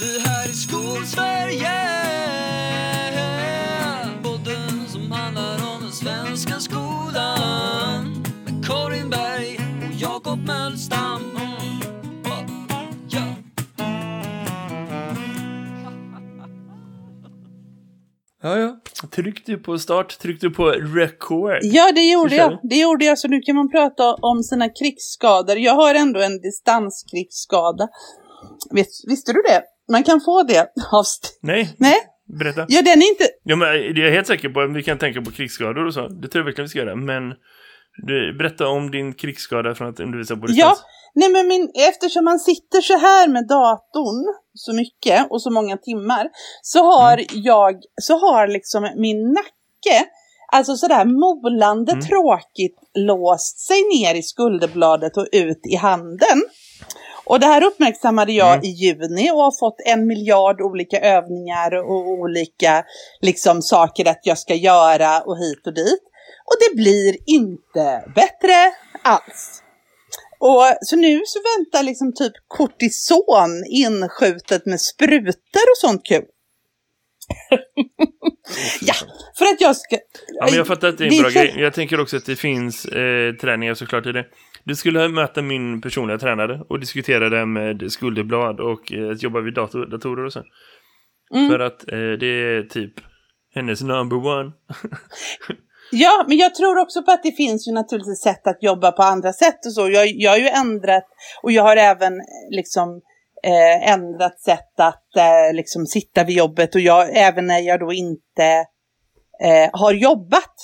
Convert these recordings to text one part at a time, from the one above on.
Det här är Skolsverige Podden som handlar om den svenska skolan Med Karin Berg och Jakob Mölstam ja. Ja. Tryckte du på start? Tryckte du på record? Ja, det gjorde jag. Det gjorde jag, så nu kan man prata om sina krigsskador. Jag har ändå en distanskrigsskada. Vis, visste du det? Man kan få det av... Nej, Nej, berätta. ja, den är inte... Ja, men jag är helt säker på att vi kan tänka på krigsskador och så. Det tror jag verkligen vi ska göra. Men du, berätta om din krigsskada från att undervisa på Ja, distans. nej men min, eftersom man sitter så här med datorn så mycket och så många timmar så har Mm. jag, så har liksom min nacke, alltså sådär molande Mm. tråkigt låst sig ner i skulderbladet och ut i handen. Och det här uppmärksammade jag Mm. i juni och har fått en miljard olika övningar och olika liksom, saker att jag ska göra och hit och dit. Och det blir inte bättre alls. Och så nu så väntar liksom typ kortison inskjutet med sprutor och sånt kul. ja, för att jag ska... Ja, men jag fattar att det är en bra för- grej. Jag tänker också att det finns eh, träningar såklart i det. Du skulle möta min personliga tränare och diskutera det med skulderblad och eh, jobba vid dator, datorer och så. Mm. För att eh, det är typ hennes number one. Ja, men jag tror också på att det finns ju naturligtvis sätt att jobba på andra sätt och så. Jag, jag har ju ändrat och jag har även eh, liksom eh, ändrat sätt att eh, liksom sitta vid jobbet och jag, även när jag då inte eh, har jobbat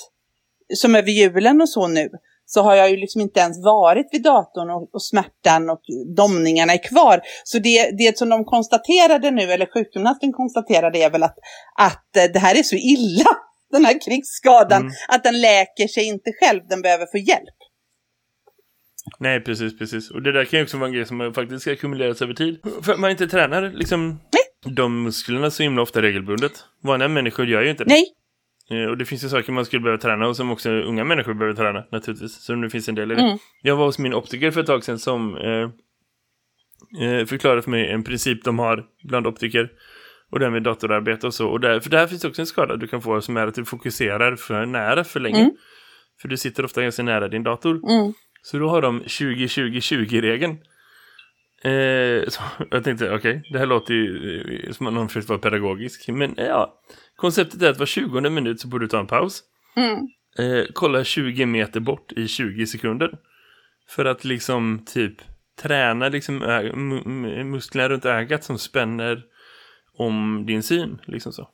som över julen och så nu så har jag ju liksom inte ens varit vid datorn och, och smärtan och domningarna är kvar. Så det, det som de konstaterade nu, eller sjukgymnasten konstaterade är väl att, att eh, det här är så illa, den här krigsskadan, Mm. att den läker sig inte själv, den behöver få hjälp. Nej, precis, precis. Och det där kan ju också vara en grej som faktiskt ska ackumuleras över tid. För man inte tränar liksom de musklerna så himla ofta regelbundet. Vanliga människor gör ju inte det. Nej, Och det finns ju saker man skulle behöva träna och som också unga människor behöver träna naturligtvis. Så det finns en del i det. Mm. Jag var hos min optiker för ett tag sedan som eh, eh, förklarade för mig en princip de har bland optiker. Och det här med datorarbete och så. Och där, för där finns också en skada du kan få som är att du fokuserar för nära för länge. Mm. För du sitter ofta ganska nära din dator. mm. Så då har de 20-20-20-regeln. Eh, jag tänkte, okej, det här låter ju eh, som att någon försökt vara pedagogisk. Men eh, ja, konceptet är att var 20 minut så borde du ta en paus. Mm. Eh, kolla 20 meter bort i 20 sekunder. För att liksom typ träna liksom musklerna runt ögat som spänner om din syn. Liksom så.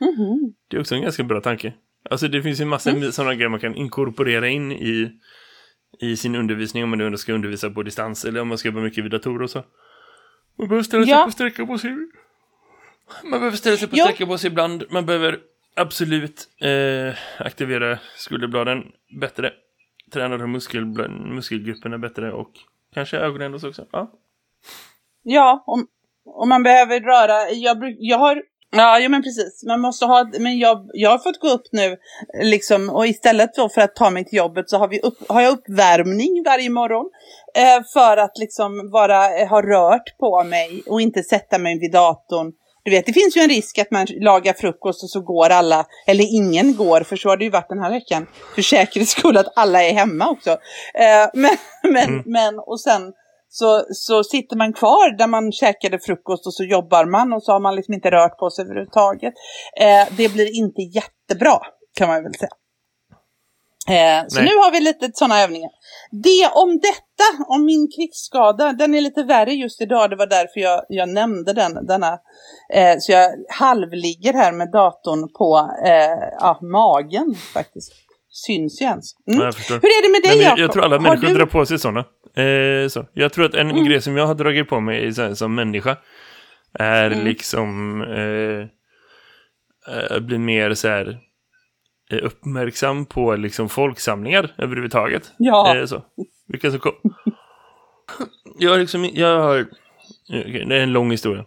Mhm. Det är också en ganska bra tanke. Alltså det finns ju en massa Mm. sådana grejer man kan inkorporera in i, i sin undervisning om man nu ska undervisa på distans eller om man ska jobba mycket vid datorer och så. Man behöver ställa sig Ja. på sträcka på sig. Man behöver ställa sig på Ja. sträcka på sig ibland. Man behöver absolut eh, aktivera skulderbladen bättre. Träna de muskel, muskelgrupperna bättre och kanske ögonen också. Ja. Ja, om, om man behöver röra, jag, bruk- jag har, ja, ja men precis, man måste ha, men jag, jag har fått gå upp nu, liksom, och istället för att ta mig till jobbet så har, vi upp, har jag uppvärmning varje morgon. Eh, för att liksom vara, ha rört på mig och inte sätta mig vid datorn. Du vet, det finns ju en risk att man lagar frukost och så går alla, eller ingen går, för så har det ju varit den här veckan. För säkerhets skull att alla är hemma också. Eh, men, men, Mm. men, och sen så, så sitter man kvar där man käkade frukost och så jobbar man och så har man liksom inte rört på sig överhuvudtaget. Eh, det blir inte jättebra kan man väl säga. Eh, så nu har vi lite sådana övningar. Det om detta, om min krigsskada, den är lite värre just idag. Det var därför jag, jag nämnde den. Denna, eh, så jag halvligger här med datorn på eh, ja, magen faktiskt. Syns ju ens. Mm. Ja. Hur är det med dig Nej, jag, jag tror alla människor du- drar på sig sådana. Eh, så. Jag tror att en Mm. grej som jag har dragit på mig här, som människa är Mm. liksom eh, eh, bli mer så här uppmärksam på liksom folksamlingar överhuvudtaget. Ja. Eh, så. Vilka som kom. jag liksom, jag har, okej, det är en lång historia.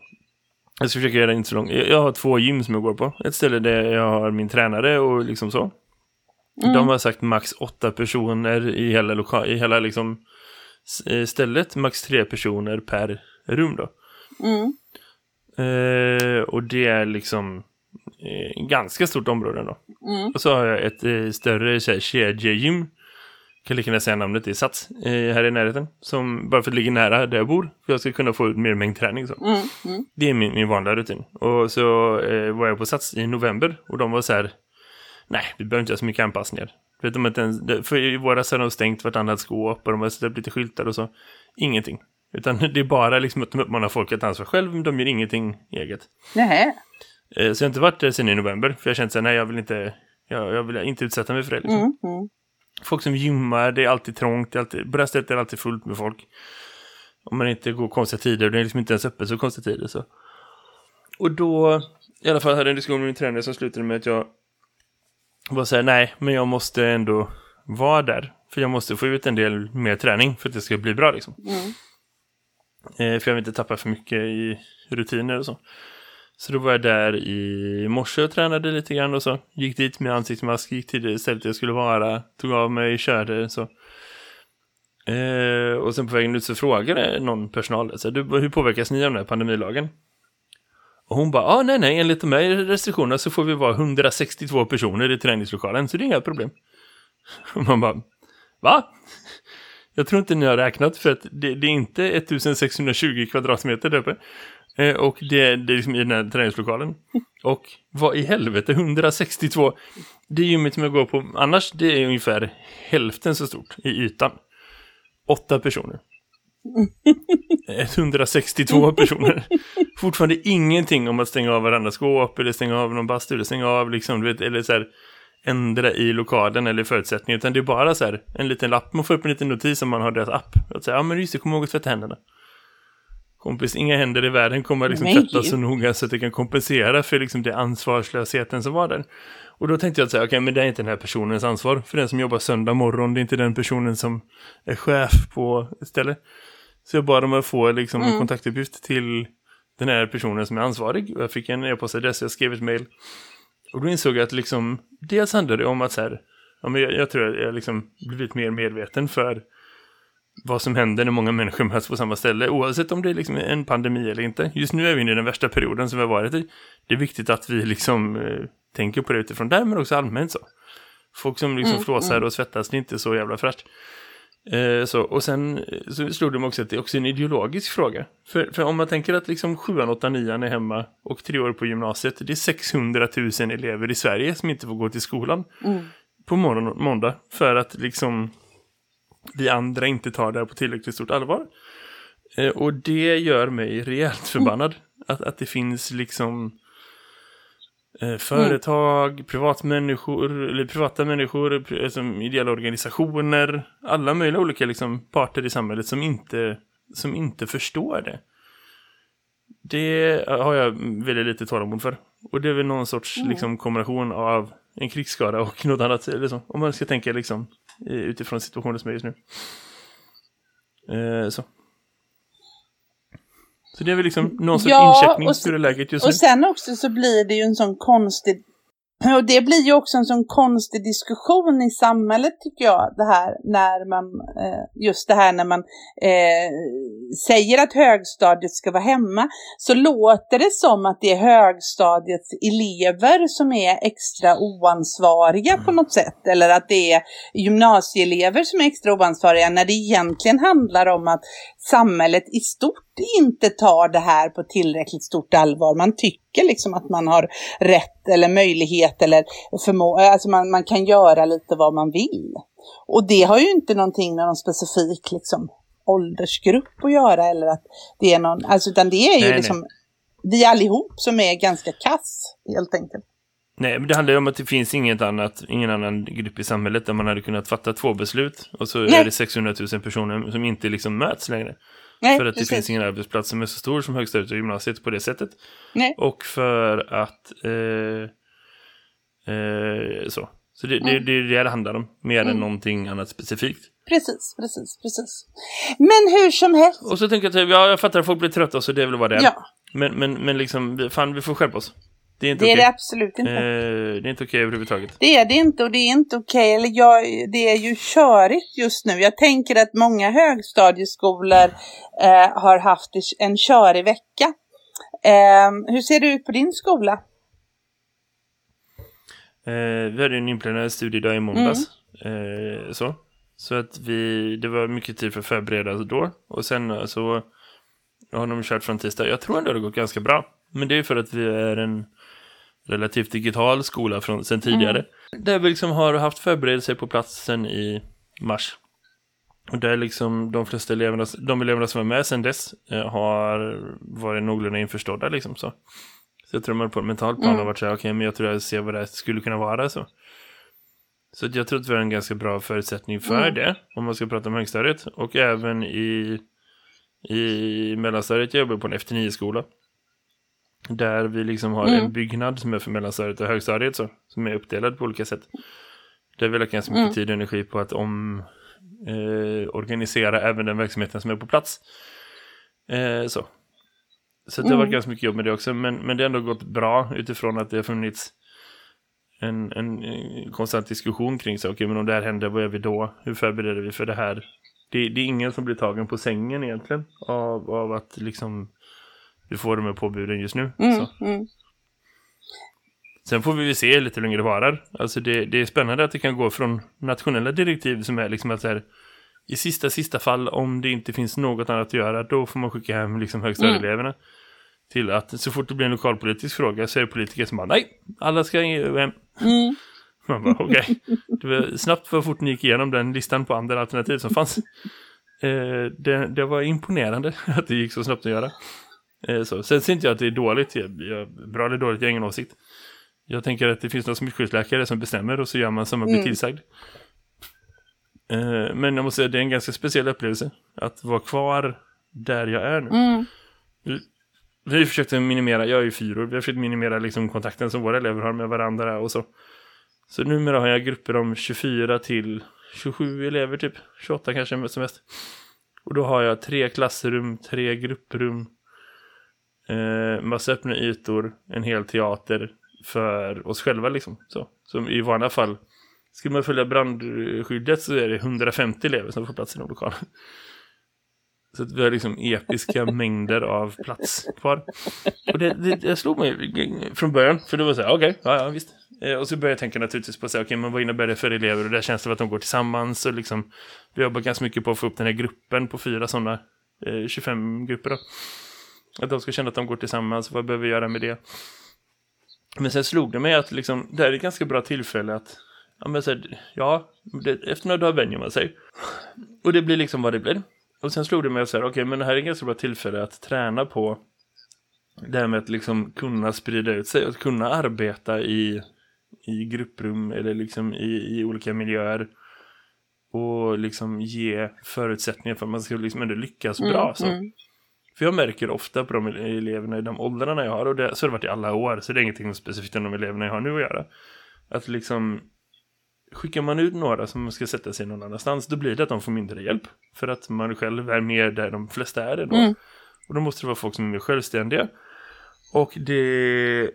Jag ska försöka göra den inte så lång. Jag har två gym som jag går på. Ett ställe där jag har min tränare och liksom så. Mm. De har sagt max åtta personer i hela, loka- i hela liksom eh, stället. Max tre personer per rum då. Mm. Eh, och det är liksom eh, ganska stort område då. Mm. Och så har jag ett eh, större kedjegym. Kan lika gärna säga namnet, det är Sats eh, här i närheten. Som bara för att det ligger nära där jag bor. För jag ska kunna få ut mer mängdträning så. Mm. Mm. Det är min, min vanliga rutin. Och så eh, var jag på Sats i november. Och de var så här. Nej, vi behöver inte göra så mycket anpassningar. Vet de inte ens, för i våras har de stängt vartannat skåp och de har ställt lite skyltar och så. Ingenting. Utan det är bara liksom att de uppmanar folk att ta ansvar själv, men de gör ingenting eget. Nähä. Eh, Så jag har inte varit där sedan i november, för jag kände så här, nej jag vill inte, jag, jag vill inte utsätta mig för det. Liksom. Mm. Mm. Folk som gymmar, det är alltid trångt, det är alltid, på det här stället är det alltid fullt med folk. Om man inte går konstiga tider, det är liksom inte ens öppet så konstiga tider. Så. Och då, i alla fall hade jag en diskussion med min tränare som slutade med att jag var så här, nej, men jag måste ändå vara där. För jag måste få ut en del mer träning för att det ska bli bra liksom. Mm. Eh, för jag vill inte tappa för mycket i rutiner och så. Så då var jag där i morse och tränade lite grann och så. Gick dit med ansiktsmask, gick till det stället jag skulle vara, tog av mig, körde så. Eh, och sen på vägen ut så frågade någon personal, så du, hur påverkas ni av den här pandemilagen? Och hon bara, ah, nej nej, enligt de här restriktionerna så får vi vara 162 personer i träningslokalen, så det är inga problem. Och man bara, va? Jag tror inte ni har räknat för att det, det är inte 1620 kvadratmeter där uppe. Eh, och det, det är liksom i den här träningslokalen. Och vad i helvete, 162. Det gymmet som jag går på annars, det är ungefär hälften så stort i ytan. Åtta personer. 162 personer. Fortfarande ingenting om att stänga av varandra skåp eller stänga av någon bastu eller stänga av liksom, du vet, eller så här ändra i lokalen eller förutsättningar utan det är bara så här en liten lapp, man får upp en liten notis om man har deras app. Att säga, ja men just det, kom ihåg att tvätta händerna. Kompis, inga händer i världen kommer liksom gud. så noga så att det kan kompensera för liksom det ansvarslösheten som var där. Och då tänkte jag att säga, okej men det är inte den här personens ansvar. För den som jobbar söndag morgon, det är inte den personen som är chef på stället. Så jag bad om att få liksom en Mm. kontaktuppgift till den här personen som är ansvarig. Och jag fick en e-postadress, jag skrev ett mejl. Och då insåg jag att liksom, dels handlade det om att så här, ja, men jag, jag tror att jag liksom blivit mer medveten för vad som händer när många människor möts på samma ställe, oavsett om det är liksom en pandemi eller inte. Just nu är vi inne i den värsta perioden som vi har varit i. Det är viktigt att vi liksom eh, tänker på det utifrån där, men också allmänt så. Folk som liksom Mm, flåsar och svettas, det är inte så jävla fräscht. Eh, så, och sen eh, så slog det mig också att det är också en ideologisk fråga. För, för om man tänker att liksom 7, 8, 9 är hemma och tre år på gymnasiet, det är 600 000 elever i Sverige som inte får gå till skolan Mm. på morgon, måndag för att liksom vi andra inte tar det här på tillräckligt stort allvar. Eh, och det gör mig rejält förbannad. Att, att det finns liksom eh, företag, privatmänniskor, eller privata människor, pri- som ideella organisationer, alla möjliga olika liksom, parter i samhället som inte, som inte förstår det. Det har jag väldigt lite tålamod för. Och det är väl någon sorts Mm. liksom, kombination av en krigsskada och något annat. Så. Om man ska tänka liksom, eh, utifrån situationen som är just nu. Eh, så. Så det är väl liksom någon sorts Ja, incheckning hur är läget just nu. Och sen också så blir det ju en sån konstig och det blir ju också en sån konstig diskussion i samhället tycker jag, det här när man, eh, just det här när man eh, säger att högstadiet ska vara hemma, så låter det som att det är högstadiets elever som är extra oansvariga på något sätt, eller att det är gymnasieelever som är extra oansvariga, när det egentligen handlar om att samhället i stort inte tar det här på tillräckligt stort allvar. Man tycker liksom att man har rätt eller möjlighet eller förmå alltså man, man kan göra lite vad man vill. Och det har ju inte någonting med någon specifik liksom, åldersgrupp att göra eller att det är någon, alltså utan det är ju Nej, liksom vi allihop som är ganska kass helt enkelt. Nej, men det handlar ju om att det finns inget annat, ingen annan grupp i samhället där man hade kunnat fatta två beslut. Och så Nej. är det 600 000 personer som inte liksom möts längre. Nej, för att det finns ingen arbetsplats som är så stor som högstadiet och gymnasiet på det sättet. Nej. Och för att... Eh, eh, så. Så det, det, Mm. det är det det handlar om. Mer än Mm. någonting annat specifikt. Precis, precis, precis. Men hur som helst. Och så tänker jag ja, jag fattar att folk blir trötta så det är väl vad det är. Ja, Men, men, men liksom, fan vi får skärpa oss. Det är inte Det är okej. det absolut inte. Eh, det är inte okej överhuvudtaget. Det är det inte och det är inte okej. Jag, det är ju körigt just nu. Jag tänker att många högstadieskolor eh, har haft en körig vecka. Eh, hur ser det ut på din skola? Eh, vi hade en inplanerad studiedag i måndags. Mm. Eh, så. så att vi, det var mycket tid för att förbereda då. Och sen eh, så har de kört från tisdag. Jag tror ändå det har gått ganska bra. Men det är för att vi är en relativt digital skola från, sen tidigare. Där vi liksom har haft förberedelser på plats sen i mars. Och där liksom de flesta eleverna, de eleverna som var med sen dess eh, har varit någorlunda införstådda liksom så. Så jag tror man på ett mentalt plan Mm. har varit så här, okej men jag tror jag ser vad det skulle kunna vara så. Så jag tror att vi har en ganska bra förutsättning för Mm. det, om man ska prata om högstadiet. Och även i, i mellanstadiet, jag jobbar på en F9-skola. Där vi liksom har Mm. en byggnad som är för mellanstadiet och högstadiet så, som är uppdelad på olika sätt. Där vi lägger ganska mycket Mm. tid och energi på att om, eh, organisera även den verksamheten som är på plats. Eh, så. Så det har varit Mm. ganska mycket jobb med det också, men, men det har ändå gått bra utifrån att det har funnits en, en, eh, konstant diskussion kring så, okej men om det här händer, vad gör vi då? Hur förbereder vi för det här? Det, det är ingen som blir tagen på sängen egentligen av, av att liksom vi får de här påbuden just nu. Mm, Så. mm, Sen får vi se lite hur länge det varar. Alltså det, det är spännande att det kan gå från nationella direktiv som är liksom att så här, i sista, sista fall, om det inte finns något annat att göra, då får man skicka hem liksom högstadieeleverna. Till att så fort det blir en lokalpolitisk fråga så är det politiker som bara, nej, alla ska hem. mm. Man bara, okej. Det var snabbt vad fort ni gick igenom den listan på andra alternativ som fanns. Eh, det, det var imponerande att det gick så snabbt att göra. Eh, så. Sen ser inte jag att det är dåligt. Jag, jag, bra eller dåligt, jag har ingen åsikt. Jag tänker att det finns någon smittskyddsläkare som bestämmer och så gör man som man blir Mm. tillsagd. Eh, men jag måste säga att det är en ganska speciell upplevelse. Att vara kvar där jag är nu. Mm. Vi har försökt minimera, jag är ju fyror, vi har försökt minimera liksom kontakten som våra elever har med varandra och så. Så numera har jag grupper om 24 till 27 elever typ, 28 kanske som mest. Och då har jag tre klassrum, tre grupprum, eh, massa öppna ytor, en hel teater för oss själva liksom. Så, som i vanliga fall, skulle man följa brandskyddet så är det 150 elever som får plats i de lokalen. Så att vi har liksom episka mängder av plats kvar. Och det, det, det slog mig från början, för det var så här, okej, ja, ja visst. Eh, och så började jag tänka naturligtvis på så okej, men vad innebär det för elever? Och där känns det att de går tillsammans och liksom, vi jobbar ganska mycket på att få upp den här gruppen på fyra sådana, eh, 25 grupper då. Att de ska känna att de går tillsammans, vad behöver vi göra med det? Men sen slog det mig att liksom, det här är ett ganska bra tillfälle att, ja men så här, ja, det, efter några dagar vänjer man sig. Och det blir liksom vad det blir. Och sen slog det mig så här, okej, men det här är ett ganska bra tillfälle att träna på det här med att liksom kunna sprida ut sig, att kunna arbeta i, i grupprum eller liksom i, i olika miljöer och liksom ge förutsättningar för att man ska liksom ändå lyckas bra. Så. Mm. För jag märker ofta på de eleverna i de åldrarna jag har, och det, så har det varit i alla år, så det är ingenting specifikt med de eleverna jag har nu att göra. Att liksom, skickar man ut några som ska sätta sig någon annanstans, då blir det att de får mindre hjälp. För att man själv är mer där de flesta är ändå. Mm. Och då måste det vara folk som är mer självständiga. Och det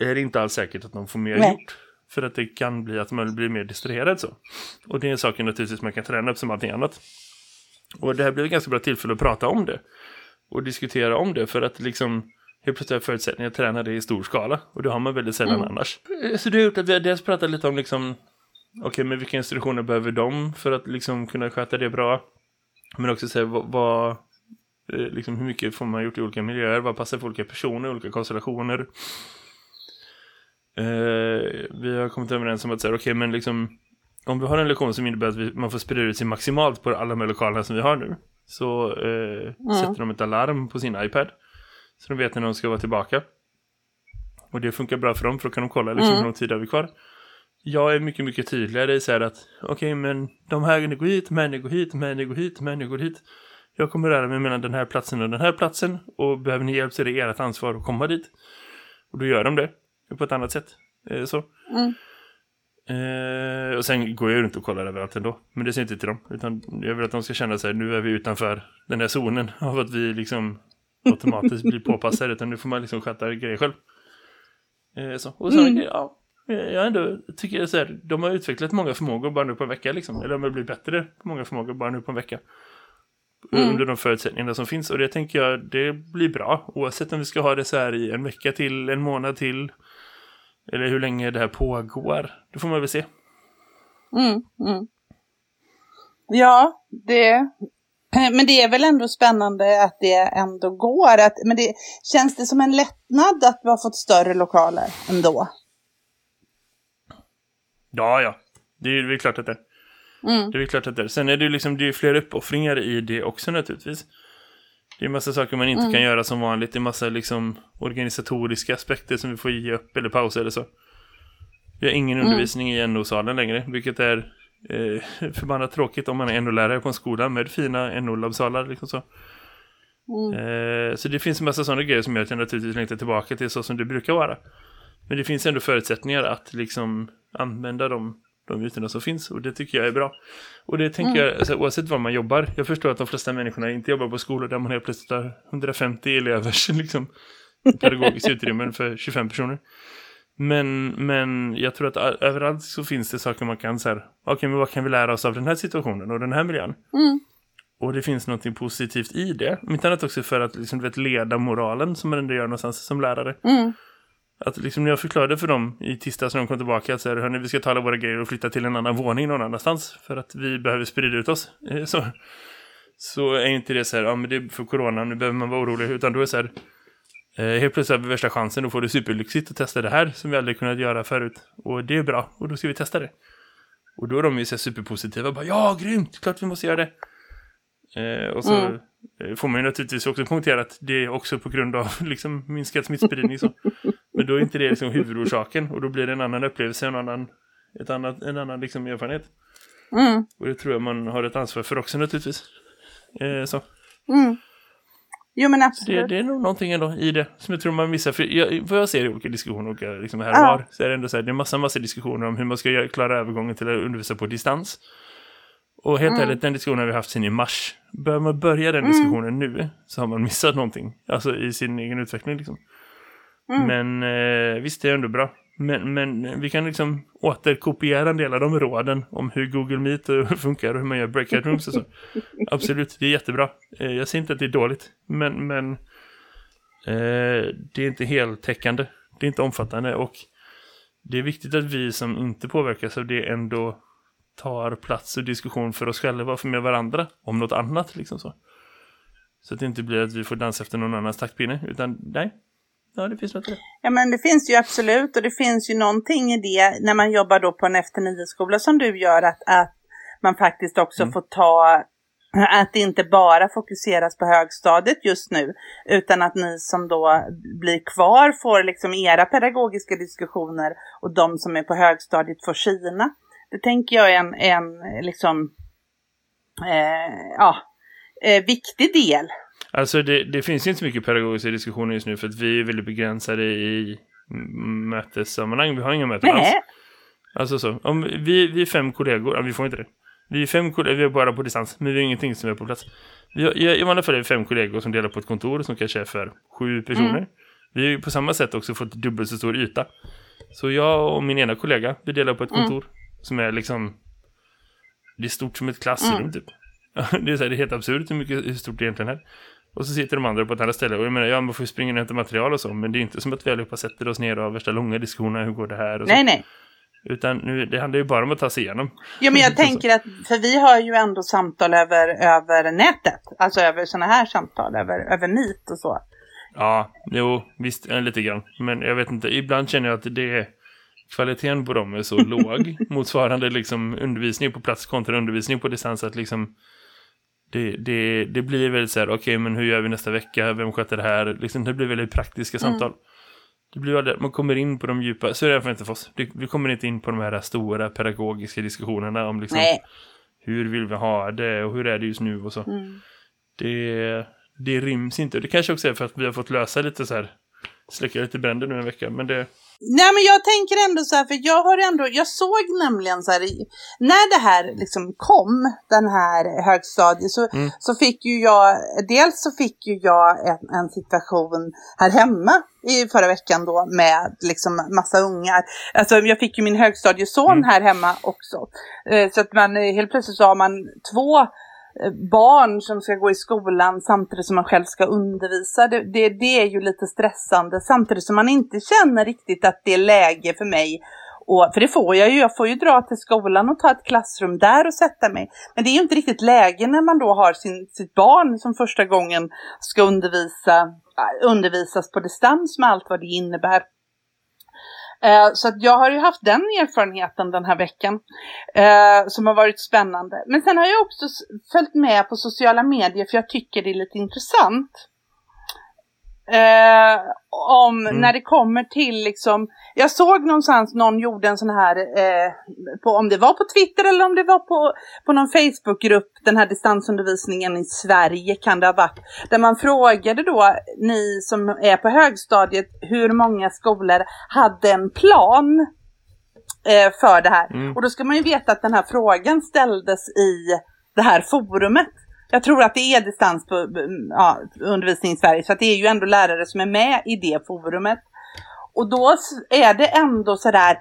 är inte alls säkert att de får mer Nej. gjort. För att det kan bli att man blir mer distraherad så. Och det är en sak naturligtvis man kan träna upp som allting annat. Och det här blir ett ganska bra tillfälle att prata om det. Och diskutera om det för att liksom helt plötsligt har förutsättningar att träna det i stor skala. Och det har man väldigt sällan Mm. annars. Så det har gjort att vi har dels pratat lite om liksom Okej, men vilka instruktioner behöver de för att liksom kunna sköta det bra? Men också säga vad, vad eh, liksom hur mycket får man gjort i olika miljöer? Vad passar för olika personer, olika konstellationer? Eh, vi har kommit överens om att säga, okej, men liksom om vi har en lektion som innebär att vi, man får sprida ut sig maximalt på alla de här lokalerna som vi har nu så eh, sätter de ett alarm på sin iPad så de vet när de ska vara tillbaka. Och det funkar bra för dem för då kan de kolla liksom, Mm. hur lång tid har vi kvar. Jag är mycket, mycket tydligare i så här att okej, men de här går hit, men går hit, men går hit, men går hit. Jag kommer röra mig mellan den här platsen och den här platsen och behöver ni hjälp så är det ert ansvar att komma dit. Och då gör de det på ett annat sätt. Eh, så. Mm. Eh, och sen går jag runt och kollar överallt ändå. Men det ser inte till dem. Utan jag vill att de ska känna sig nu är vi utanför den här zonen av att vi liksom automatiskt blir påpassade. Utan nu får man liksom sköta grejer själv. Eh, så. Och så, Mm. ja, jag ändå tycker så här, de har utvecklat många förmågor bara nu på en vecka liksom. Eller de har blivit bättre på många förmågor bara nu på en vecka. Mm. Under de förutsättningarna som finns. Och det tänker jag, det blir bra. Oavsett om vi ska ha det så här i en vecka till, en månad till. Eller hur länge det här pågår. Det får man väl se. Mm, mm. Ja, det... Men det är väl ändå spännande att det ändå går. Att, men det, känns det som en lättnad att vi har fått större lokaler ändå? Ja, ja. Det är väl klart att det är. Mm. Det är väl klart att det är. Sen är det ju liksom, det är fler uppoffringar i det också naturligtvis. Det är massa saker man inte Mm. kan göra som vanligt. Det är massa liksom organisatoriska aspekter som vi får ge upp eller pausa eller så. Vi har ingen Mm. undervisning i NO-salen längre, vilket är eh, förbannat tråkigt om man är NO-lärare på en skola med fina NO-labbsalar liksom så. Mm. Eh, så det finns en massa sådana grejer som gör att jag naturligtvis längtar tillbaka till så som det brukar vara. Men det finns ändå förutsättningar att liksom använda de, de ytorna som finns och det tycker jag är bra. Och det tänker jag, alltså, oavsett var man jobbar, jag förstår att de flesta människorna inte jobbar på skolor där man helt plötsligt har 150 elevers liksom, pedagogiskt utrymmen för 25 personer. Men, men jag tror att överallt så finns det saker man kan säga, okej men vad kan vi lära oss av den här situationen och den här miljön? Mm. Och det finns något positivt i det. Om inte annat också för att liksom, vet, leda moralen som man ändå gör någonstans som lärare. Mm. Att liksom när jag förklarade för dem i tisdags när de kom tillbaka att så här, hörni, vi ska ta alla våra grejer och flytta till en annan våning någon annanstans för att vi behöver sprida ut oss. Så, så är inte det så här, ja men det är för corona, nu behöver man vara orolig. Utan då är det så här, eh, helt plötsligt har vi värsta chansen och får det superlyxigt att testa det här som vi aldrig kunnat göra förut. Och det är bra, och då ska vi testa det. Och då är de ju så superpositiva, bara ja, grymt, klart vi måste göra det. Eh, och så Mm. eh, får man ju naturligtvis också poängtera att det är också på grund av liksom, minskad smittspridning. Så. Men då är inte det liksom huvudorsaken och då blir det en annan upplevelse, en annan, ett annat, en annan liksom erfarenhet. Mm. Och det tror jag man har ett ansvar för också naturligtvis. Eh, så. Mm. Jo men Det, absolut. det är nog någonting ändå i det som jag tror man missar. För jag, vad jag ser i olika diskussioner olika, liksom här och var, så är det ändå så här, det är massa, massa diskussioner om hur man ska klara övergången till att undervisa på distans. Och helt Mm. ärligt, den diskussionen har vi haft sedan i mars. Bör man börja den Mm. diskussionen nu så har man missat någonting. Alltså i sin egen utveckling liksom. Mm. Men eh, visst, det är ändå bra. Men, men vi kan liksom återkopiera en del av de råden om hur Google Meet funkar och hur man gör breakout rooms och så. Absolut, det är jättebra. Eh, jag säger inte att det är dåligt, men, men eh, det är inte heltäckande. Det är inte omfattande och det är viktigt att vi som inte påverkas av det ändå tar plats och diskussion för oss själva och för med varandra om något annat liksom så. Så att det inte blir att vi får dansa efter någon annans taktpinne, utan nej. Ja, det finns något i det. Ja men det finns ju absolut och det finns ju någonting i det när man jobbar då på en efter nio-skola som du gör att, att man faktiskt också Mm. får ta att det inte bara fokuseras på högstadiet just nu utan att ni som då blir kvar får liksom era pedagogiska diskussioner och de som är på högstadiet får sina. Det tänker jag är en, en liksom eh, ja, eh, viktig del. Alltså det, det finns inte så mycket pedagogiska diskussioner just nu för att vi är väldigt begränsade i mötessammanhang. Vi har inga möten alls. Alltså så. Om vi, vi är fem kollegor, ja, vi får inte det. Vi är fem kollegor, vi är bara på distans, men vi har ingenting som är på plats. Vi har, I vanliga fall är vi fem kollegor som delar på ett kontor som kanske är för sju personer. Mm. Vi har ju på samma sätt också fått dubbelt så stor yta. Så jag och min ena kollega, vi delar på ett Mm. kontor som är liksom... Det är stort som ett klassrum Mm. typ. det, är så här, det är helt absurt hur, mycket, hur stort det egentligen är. Och så sitter de andra på ett annat ställe. Och jag menar, ja, man får ju springa och hämta material och så. Men det är inte som att vi allihopa sätter oss ner och har värsta långa diskussioner. Hur går det här? Och så. nej, nej. Utan nu, det handlar ju bara om att ta sig igenom. Ja, men jag tänker att, för vi har ju ändå samtal över, över nätet, alltså över sådana här samtal, över, över Meet och så. Ja, jo, visst, eh, lite grann. Men jag vet inte, ibland känner jag att det är kvaliteten på dem är så låg. Motsvarande liksom undervisning på plats kontra undervisning på distans. Att liksom det, det, det blir väldigt så här, okej men hur gör vi nästa vecka? Vem sköter det här? Liksom, det blir väldigt praktiska Mm. samtal. Det blir aldrig, man kommer in på de djupa, så är det inte för oss. Vi kommer inte in på de här stora pedagogiska diskussionerna om liksom, Nej. hur vill vi ha det och hur är det just nu och så. Mm. Det, det ryms inte. Det kanske också är för att vi har fått lösa lite så här släcka lite bränder nu en vecka. Men det, Nej men jag tänker ändå så här, för jag har ändå, jag såg nämligen så här, när det här liksom kom, den här högstadiet, så, Mm. så fick ju jag, dels så fick ju jag en, en situation här hemma i förra veckan då med liksom massa ungar. Alltså jag fick ju min högstadieson Mm. här hemma också. Eh, Så att man eh, helt plötsligt så har man två barn som ska gå i skolan samtidigt som man själv ska undervisa. Det, det, det är ju lite stressande samtidigt som man inte känner riktigt att det är läge för mig. Och, för det får jag ju, jag får ju dra till skolan och ta ett klassrum där och sätta mig. Men det är ju inte riktigt läge när man då har sin, sitt barn som första gången ska undervisa, undervisas på distans med allt vad det innebär. Eh, så att jag har ju haft den erfarenheten den här veckan eh, som har varit spännande. Men sen har jag också följt med på sociala medier för jag tycker det är lite intressant. Eh, om Mm. när det kommer till liksom, jag såg någonstans någon gjorde en sån här, eh, på, om det var på Twitter eller om det var på, på någon Facebookgrupp, den här distansundervisningen i Sverige kan det ha varit, där man frågade då ni som är på högstadiet hur många skolor hade en plan eh, för det här. Mm. Och då ska man ju veta att den här frågan ställdes i det här forumet. Jag tror att det är distans på ja, undervisning i Sverige, så att det är ju ändå lärare som är med i det forumet. Och då är det ändå sådär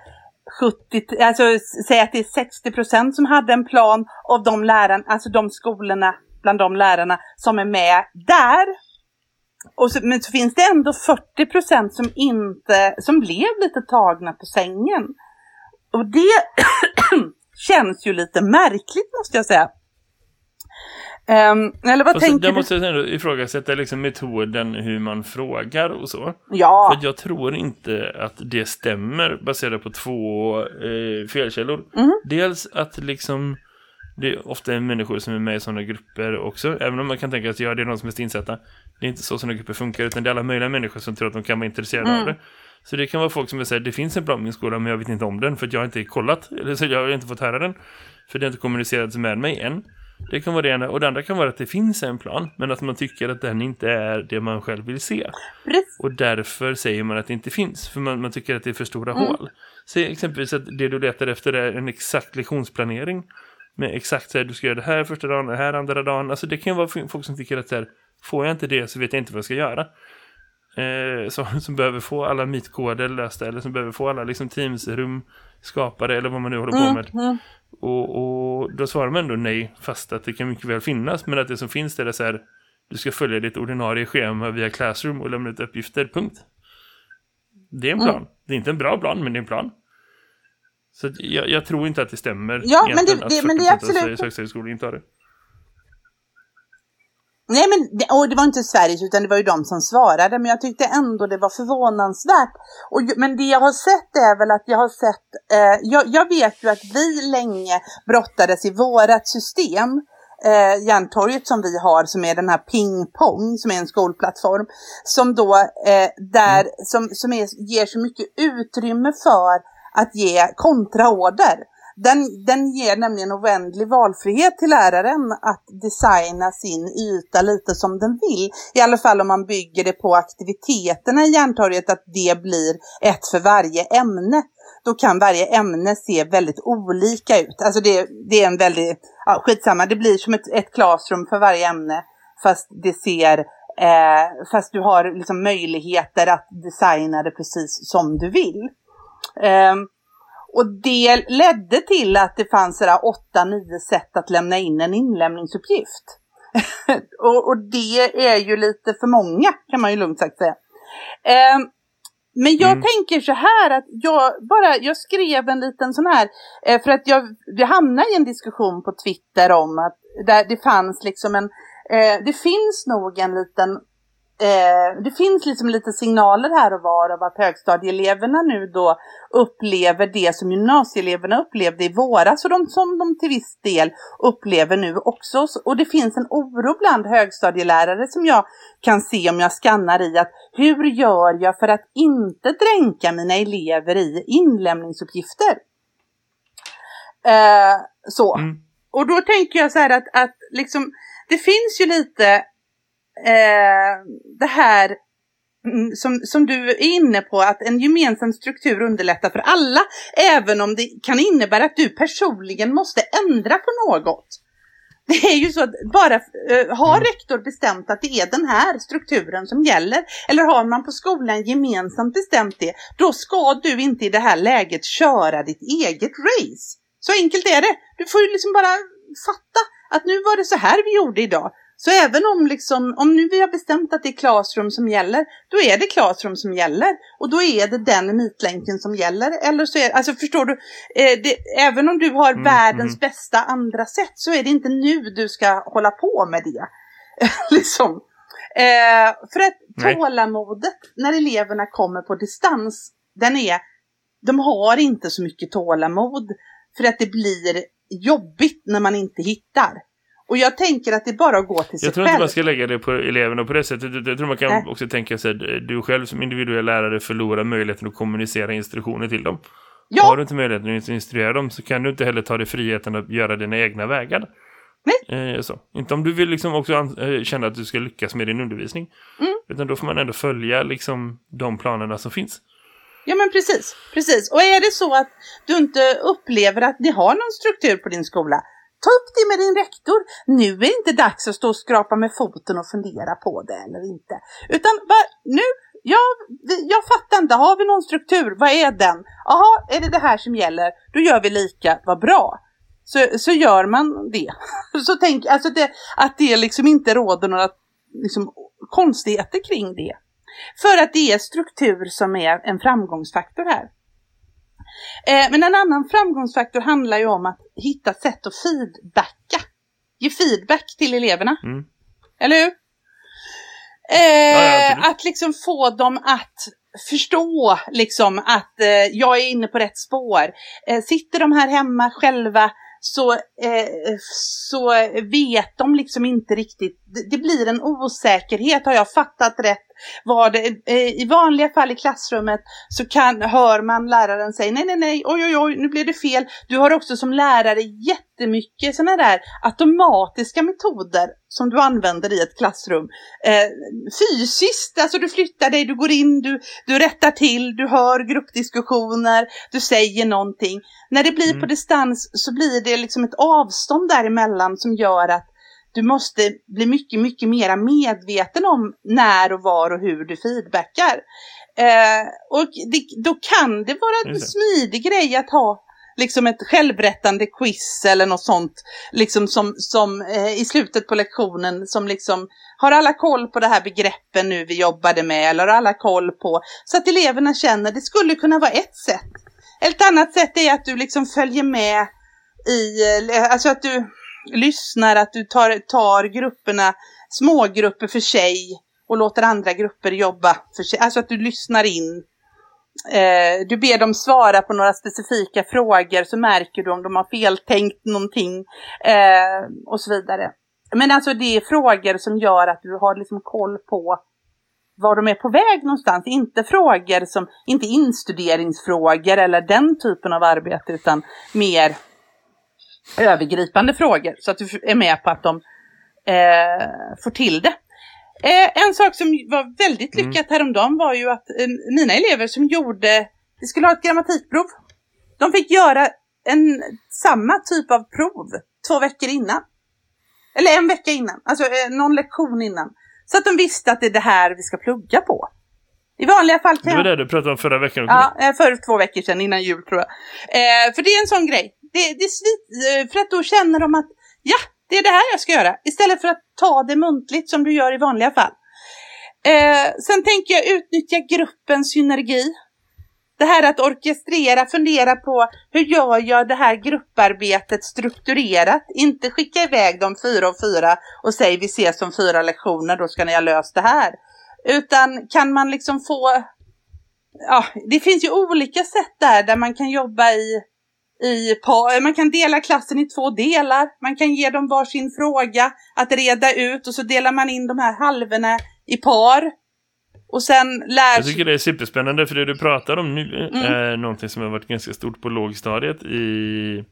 70, alltså säg att det är 60 procent som hade en plan av de lärarna, alltså de skolorna, bland de lärarna som är med där. Och så, men så finns det ändå 40 procent som inte, som blev lite tagna på sängen. Och det känns ju lite märkligt måste jag säga. Ehm, eller vad Fast tänker du? måste jag ändå ifrågasätta liksom metoden hur man frågar och så. Ja, För jag tror inte att det stämmer baserat på två eh, felkällor. Mhm. Dels att liksom det är ofta människor som är med i sådana grupper också. Även om man kan tänka att ja, det är de som är mest insatta. Det är inte så sådana grupper funkar utan det är alla möjliga människor som tror att de kan vara intresserade Mm. av det. Så det kan vara folk som säger det finns en plan i min skola men jag vet inte om den för att jag har inte kollat. Eller så jag har inte fått höra den. För det har inte kommunicerats med mig än. Det kan vara det ena. Och det andra kan vara att det finns en plan men att man tycker att den inte är det man själv vill se. precis. Och därför säger man att det inte finns. För man, man tycker att det är för stora Mm. hål. Säg exempelvis att det du letar efter är en exakt lektionsplanering. Med exakt så här, du ska göra det här första dagen, det här andra dagen. Alltså det kan vara folk som tycker att så här, får jag inte det så vet jag inte vad jag ska göra. Eh, så, som behöver få alla meetkoder lösta eller som behöver få alla liksom, Teams-rum skapade eller vad man nu håller på med. Mm, mm. Och, och då svarar man ändå nej fast att det kan mycket väl finnas. Men att det som finns där är så här, du ska följa ditt ordinarie schema via Classroom och lämna ut uppgifter, punkt. Det är en plan. Det är inte en bra plan, men det är en plan. Så att jag, jag tror inte att det stämmer. Ja, men det- att det- men det är 40% av absolut- Sveriges högstadieskolor inte har det. Nej, men det, och det var inte Sveriges utan det var ju de som svarade. Men jag tyckte ändå det var förvånansvärt. Och, men det jag har sett är väl att jag har sett, eh, jag, jag vet ju att vi länge brottades i vårat system. Eh, Järntorget som vi har som är den här pingpong som är en skolplattform. Som då eh, där, som, som är, ger så mycket utrymme för att ge kontraorder. Den, den ger nämligen oändlig valfrihet till läraren att designa sin yta lite som den vill. I alla fall om man bygger det på aktiviteterna i Järntorget, att det blir ett för varje ämne. Då kan varje ämne se väldigt olika ut. Alltså det, det är en väldigt, ja skitsamma, det blir som ett, ett klassrum för varje ämne. Fast det ser, eh, fast du har liksom möjligheter att designa det precis som du vill. Eh, och det ledde till att det fanns sådär åtta, nio sätt att lämna in en inlämningsuppgift. och, och det är ju lite för många kan man ju lugnt sagt säga. Ehm, men jag Mm. tänker så här att jag bara, jag skrev en liten sån här, eh, för att jag, vi hamnade i en diskussion på Twitter om att där det fanns liksom en, eh, det finns nog en liten eh, det finns liksom lite signaler här och var av att högstadieeleverna nu då upplever det som gymnasieeleverna upplevde i våras och de, som de till viss del upplever nu också. Och det finns en oro bland högstadielärare som jag kan se om jag skannar i att hur gör jag för att inte dränka mina elever i inlämningsuppgifter? Eh, så. Mm. Och då tänker jag så här att, att liksom, det finns ju lite eh, det här mm, som, som du är inne på, att en gemensam struktur underlättar för alla, även om det kan innebära att du personligen måste ändra på något. Det är ju så att bara uh, har Mm. rektor bestämt att det är den här strukturen som gäller, eller har man på skolan gemensamt bestämt det, då ska du inte i det här läget köra ditt eget race. Så enkelt är det. Du får ju liksom bara fatta att nu var det så här vi gjorde idag. Så även om, liksom, om nu vi har bestämt att det är Classroom som gäller, då är det Classroom som gäller. Och då är det den mitlänken som gäller. Eller så är, alltså förstår du, eh, det, även om du har Mm, världens mm. bästa andra sätt så är det inte nu du ska hålla på med det. liksom. eh, för att Nej. tålamodet när eleverna kommer på distans, den är, de har inte så mycket tålamod. För att det blir jobbigt när man inte hittar. Och jag tänker att det är bara att gå till sig Jag tror själv. inte man ska lägga det på eleverna på det sättet. Jag tror man kan Nej. också tänka sig att du själv som individuell lärare förlorar möjligheten att kommunicera instruktioner till dem. Ja, Har du inte möjligheten att instruera dem så kan du inte heller ta dig friheten att göra dina egna vägar. Nej. Eh, så. Inte om du vill liksom också eh, känna att du ska lyckas med din undervisning. Mm. Utan då får man ändå följa liksom de planerna som finns. ja men precis, precis. Och är det så att du inte upplever att ni har någon struktur på din skola, ta upp det med din rektor. Nu är det inte dags att stå och skrapa med foten och fundera på det eller inte. Utan va, nu, ja, jag fattar inte, har vi någon struktur? Vad är den? Jaha, är det det här som gäller? Då gör vi lika, vad bra. Så, så gör man det. Så tänk, alltså det, att det liksom inte råder några liksom, konstigheter kring det. För att det är struktur som är en framgångsfaktor här. Eh, men en annan framgångsfaktor handlar ju om att hitta sätt att feedbacka. Ge feedback till eleverna. Mm. Eller hur? ja, Eh, absolut. att liksom få dem att förstå liksom att eh, jag är inne på rätt spår. Eh, sitter de här hemma själva så, eh, så vet de liksom inte riktigt. Det, det blir en osäkerhet. Har jag fattat rätt? Var det, eh, I vanliga fall i klassrummet så kan, hör man läraren säga nej, nej, nej, oj, oj, oj, nu blev det fel. Du har också som lärare jättemycket sådana där automatiska metoder som du använder i ett klassrum. Eh, fysiskt, alltså du flyttar dig, du går in, du, du rättar till, du hör gruppdiskussioner, du säger någonting. När det blir Mm. på distans så blir det liksom ett avstånd däremellan som gör att du måste bli mycket, mycket mera medveten om när och var och hur du feedbackar. Eh, och det, då kan det vara en smidig grej att ha liksom ett självrättande quiz eller något sånt liksom som, som eh, i slutet på lektionen som liksom har alla koll på det här begreppen nu vi jobbade med eller har alla koll på så att eleverna känner det skulle kunna vara ett sätt. Ett annat sätt är att du liksom följer med i, eh, alltså att du lyssnar, att du tar, tar grupperna, smågrupper för sig och låter andra grupper jobba för sig. Alltså att du lyssnar in. Eh, du ber dem svara på några specifika frågor så märker du om de har feltänkt någonting eh, och så vidare. Men alltså det är frågor som gör att du har liksom koll på var de är på väg någonstans. Inte frågor som, inte instuderingsfrågor eller den typen av arbete utan mer övergripande frågor. Så att du är med på att de eh, får till det. Eh, en sak som var väldigt Mm. lyckat häromdagen var ju att eh, mina elever som gjorde, vi skulle ha ett grammatikprov. De fick göra en, samma typ av prov två veckor innan. Eller en vecka innan, alltså eh, någon lektion innan. Så att de visste att det är det här vi ska plugga på. I vanliga fall kan Det var jag... det du pratade om förra veckan också. Ja, eh, för två veckor sedan innan jul tror jag. Eh, för det är en sån grej. Det, det svit, eh, för att då känner de att ja, det är det här jag ska göra. Istället för att ta det muntligt som du gör i vanliga fall. Eh, sen tänker jag utnyttja gruppens synergi. Det här att orkestrera, fundera på hur gör jag det här grupparbetet strukturerat? Inte skicka iväg dem fyra och fyra och säg vi ses om fyra lektioner, då ska ni ha löst det här. Utan kan man liksom få ja, det finns ju olika sätt där, där man kan jobba i, i par. Man kan dela klassen i två delar. Man kan ge dem varsin fråga att reda ut och så delar man in de här halvorna i par. Och sen lär Jag tycker det är superspännande för det du pratar om nu Mm. är någonting som har varit ganska stort på lågstadiet i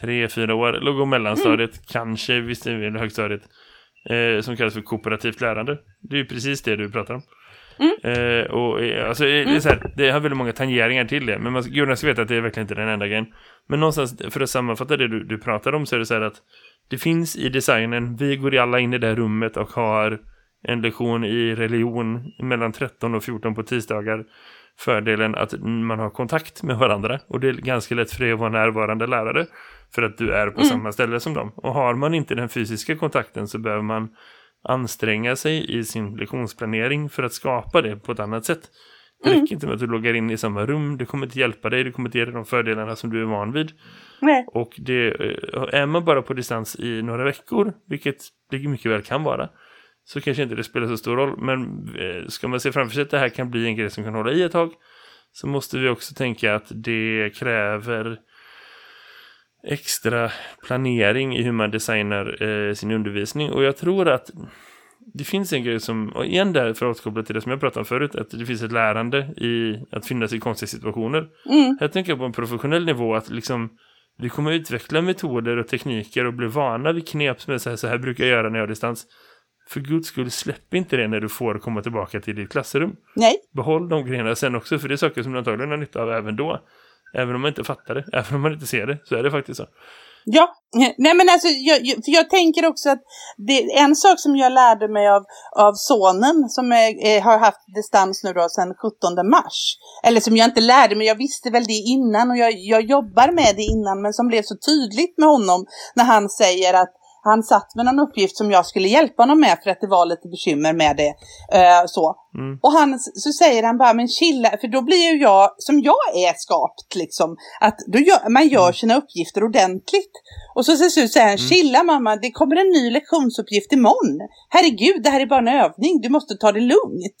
tre, fyra år. Låg och mellanstadiet, Mm. kanske visst högstadiet. eh, som kallas för kooperativt lärande. Det är ju precis det du pratar om. Eh, och, eh, alltså, eh, det, är så här, det har väldigt många tangeringar till det, men man, Jonas ska veta att det är verkligen inte den enda grejen. Men någonstans, för att sammanfatta det du, du pratar om så är det så här att det finns i designen, vi går alla in i det här rummet och har en lektion i religion mellan 13 och 14 på tisdagar fördelen att man har kontakt med varandra och det är ganska lätt för dig att vara närvarande lärare för att du är på Mm. samma ställe som dem. Och har man inte den fysiska kontakten så behöver man anstränga sig i sin lektionsplanering för att skapa det på ett annat sätt. Det Mm. räcker inte med att du loggar in i samma rum, det kommer inte hjälpa dig, det kommer inte ge dig de fördelarna som du är van vid. Nej. Och det, eh, är man bara på distans i några veckor, vilket det mycket väl kan vara, så kanske inte det spelar så stor roll. Men eh, ska man se framför sig att det här kan bli en grej som kan hålla i ett tag, så måste vi också tänka att det kräver extra planering i hur man designar eh, sin undervisning. Och jag tror att det finns en grej som, och igen där för att återkoppla till det som jag pratade om förut, att det finns ett lärande i att finnas i konstiga situationer. Mm. Jag tänker på en professionell nivå att liksom vi kommer utveckla metoder och tekniker och bli vana vid knep som är så här, så här brukar jag göra när jag har distans. För guds skull, släpp inte det när du får komma tillbaka till ditt klassrum. Nej. Behåll de grejerna sen också, för det är saker som du antagligen har nytta av även då. Även om man inte fattar det, även om man inte ser det, så är det faktiskt så. Ja, nej men alltså jag, för jag tänker också att det, en sak som jag lärde mig av, av sonen som är, eh, har haft distans nu då sedan 17 mars. Eller som jag inte lärde mig, jag visste väl det innan och jag, jag jobbar med det innan men som blev så tydligt med honom när han säger att han satt med någon uppgift som jag skulle hjälpa honom med för att det var lite bekymmer med det. Eh, så. Mm. Och han, så säger han bara, men chilla, för då blir ju jag, som jag är skapt liksom, att då gör, man gör sina uppgifter ordentligt. Och så, så, så säger han, chilla mamma, det kommer en ny lektionsuppgift imorgon. Herregud, det här är bara en övning, du måste ta det lugnt.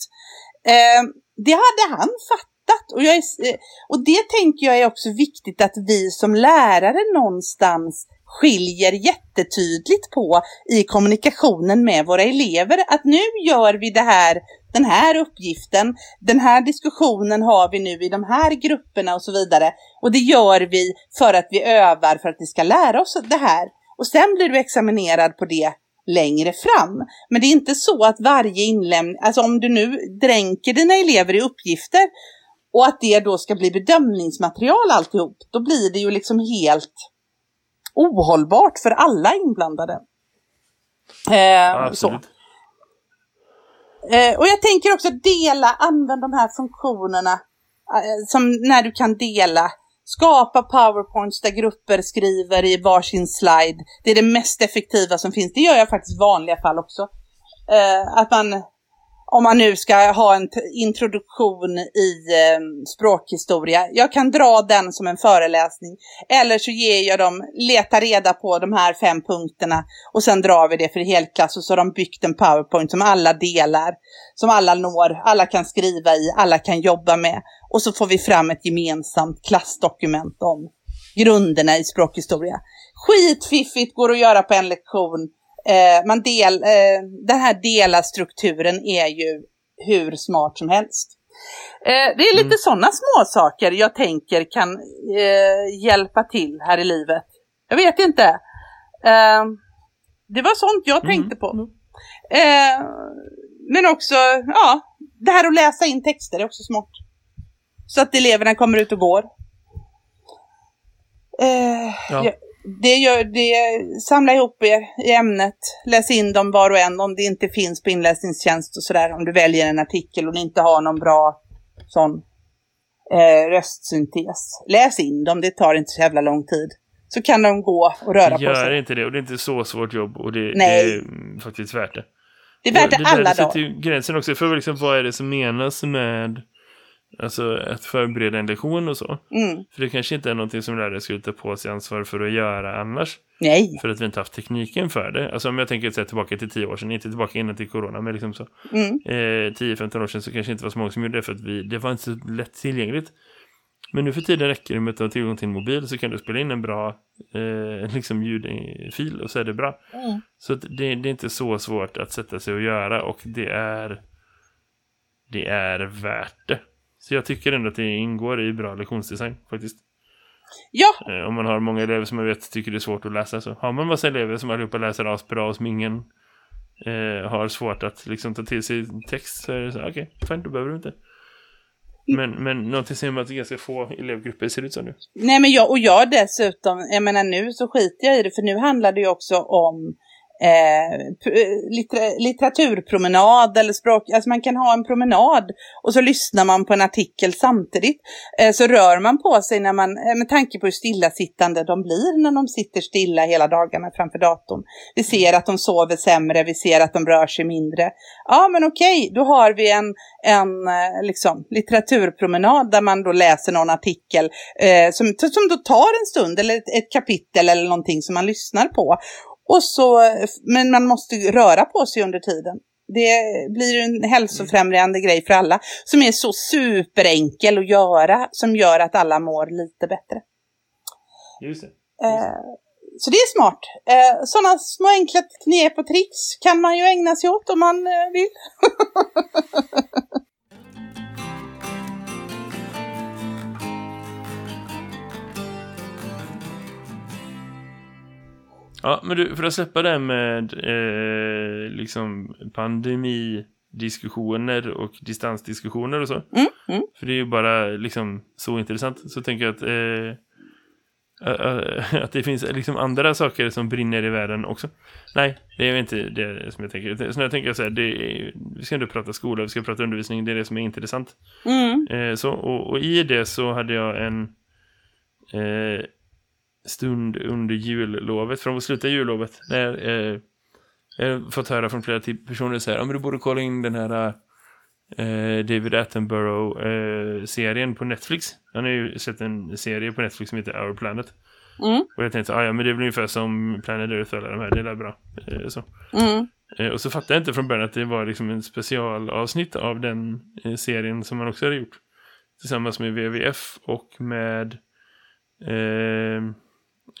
Eh, det hade han fattat. Och, jag är, eh, och det tänker jag är också viktigt att vi som lärare någonstans skiljer jättetydligt på i kommunikationen med våra elever. Att nu gör vi det här, den här uppgiften, den här diskussionen har vi nu i de här grupperna och så vidare. Och det gör vi för att vi övar för att vi ska lära oss det här. Och sen blir du examinerad på det längre fram. Men det är inte så att varje inlämning, alltså om du nu dränker dina elever i uppgifter och att det då ska bli bedömningsmaterial alltihop, då blir det ju liksom helt ohållbart för alla inblandade. Eh, så. Eh, och jag tänker också dela, använd de här funktionerna eh, som när du kan dela. Skapa powerpoints där grupper skriver i varsin slide. Det är det mest effektiva som finns. Det gör jag faktiskt i vanliga fall också. Eh, att man, om man nu ska ha en introduktion i eh, språkhistoria. Jag kan dra den som en föreläsning. Eller så ger jag dem, leta reda på de här fem punkterna och sen drar vi det för helklass och så har de byggt en powerpoint som alla delar. Som alla når, alla kan skriva i, alla kan jobba med. Och så får vi fram ett gemensamt klassdokument om grunderna i språkhistoria. Skitfiffigt, går att göra på en lektion. Eh, man del, eh, den här dela-strukturen är ju hur smart som helst. Eh, det är lite Mm. sådana små saker jag tänker kan eh, hjälpa till här i livet. Jag vet inte. Eh, det var sånt jag Mm. tänkte på. Eh, men också, ja, det här att läsa in texter är också smart. Så att eleverna kommer ut och går. Eh, Ja. ja, det gör, det, samla ihop er i ämnet, läs in dem var och en om det inte finns på inläsningstjänst och sådär. Om du väljer en artikel och ni inte har någon bra sån eh, röstsyntes. Läs in dem, det tar inte så jävla lång tid. Så kan de gå och röra på Gör sig. inte det och det är inte så svårt jobb och det, det är mm, faktiskt värt det. Det är värt det där alla sätter dagar. ju gränsen också för liksom, vad är det som menas med alltså, att förbereda en lektion och så. Mm. För det kanske inte är någonting som lärare skulle ta på sig ansvar för att göra annars. Nej. För att vi inte haft tekniken för det. Alltså om jag tänker här, tillbaka till tio år sedan, inte tillbaka innan till corona, men liksom så. Mm. Eh, 10-15 år sedan så kanske inte var så många som gjorde det för att vi, det var inte så lätt tillgängligt. Men nu för tiden räcker det med att ha tillgång till en mobil så kan du spela in en bra eh, liksom ljudfil och så är det bra. Mm. Så det, det är inte så svårt att sätta sig och göra och det är det är värt det. Så jag tycker ändå att det ingår i bra lektionsdesign faktiskt. Ja, Eh, om man har många elever som man vet tycker det är svårt att läsa så har man massa elever som allihopa läser asbra och som ingen eh, har svårt att liksom ta till sig text så är det så okej, okay, fine, då behöver du inte. Men, men någonting som att ganska få elevgrupper ser ut som nu. Nej men jag, och jag dessutom, jag menar nu så skiter jag i det för nu handlar det ju också om eh, litter, litteraturpromenad eller språk. Alltså man kan ha en promenad och så lyssnar man på en artikel samtidigt. Eh, så rör man på sig när man, eh, med tanke på hur stillasittande de blir när de sitter stilla hela dagarna framför datorn. Vi ser att de sover sämre, vi ser att de rör sig mindre. Ja men okej, då har vi en, en eh, liksom, litteraturpromenad där man då läser någon artikel eh, som, som då tar en stund eller ett, ett kapitel eller någonting som man lyssnar på. Och så, men man måste röra på sig under tiden. Det blir en hälsofrämjande grej för alla som är så superenkel att göra som gör att alla mår lite bättre. Just det. Just det. Eh, så det är smart. Eh, sådana små enkla knep och tricks kan man ju ägna sig åt om man eh, vill. Ja, men du, för att släppa det med eh, liksom pandemidiskussioner och distansdiskussioner och så. Mm, mm. För det är ju bara liksom så intressant. Så tänker jag att, eh, att det finns liksom andra saker som brinner i världen också. Nej, det är inte det som jag tänker. Så jag tänker så här, är, vi ska inte prata skola, vi ska prata undervisning. Det är det som är intressant. Mm. Eh, så, och, och, i det så hade jag en... Stund under jullovet, från slutet av jullovet, när eh, jag har fått höra från flera personer så här, ja men du borde kolla in den här eh, David Attenborough-serien eh, på Netflix. Han har ju sett en serie på Netflix som heter Our Planet. Mm. Och jag tänkte, ah, ja men det blir ungefär som Planet Earth eller de här, det är bra. Eh, så. Mm. Eh, och så fattade jag inte från början att det var liksom en specialavsnitt av den eh, serien som man också hade gjort. Tillsammans med WWF och med eh,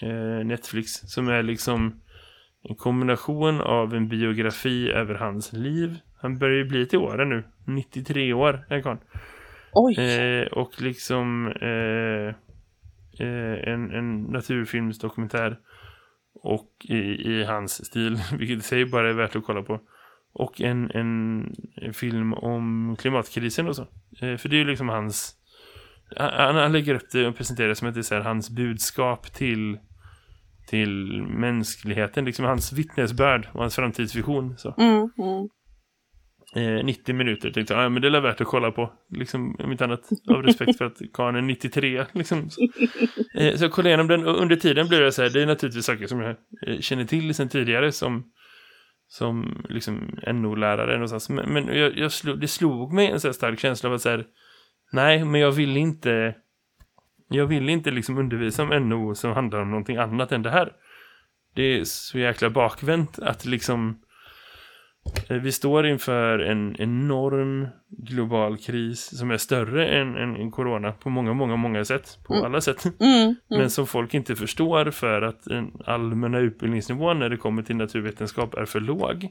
eh, Netflix som är liksom en kombination av en biografi över hans liv. Han börjar ju bli till åren nu. 93 år är han. Oj. Eh, och liksom eh, eh, en, en naturfilmsdokumentär och i, i hans stil, vilket i sig bara är värt att kolla på. Och en, en, film om klimatkrisen och så. Eh, för det är ju liksom hans han, han lägger upp det och presenterar det som att det är så här, hans budskap till till mänskligheten, liksom hans vittnesbörd och hans framtidsvision. Så. Mm, mm. Eh, 90 minuter tänkte jag, ja, men det är värt att kolla på. Liksom, om inte annat, av respekt för att Karn är 93. Liksom. Så. Eh, så jag kollade igenom den och under tiden blev det så här, det är naturligtvis saker som jag eh, känner till sedan tidigare som, som liksom NO-lärare någonstans. Men, men jag, jag slog, det slog mig en så stark känsla av att så här, nej, men jag vill inte jag vill inte liksom undervisa om NO som handlar om någonting annat än det här. Det är så jäkla bakvänt att liksom eh, vi står inför en enorm global kris som är större än, än, än corona på många, många, många sätt. På mm. alla sätt. Mm, mm. Men som folk inte förstår för att den allmänna utbildningsnivån när det kommer till naturvetenskap är för låg.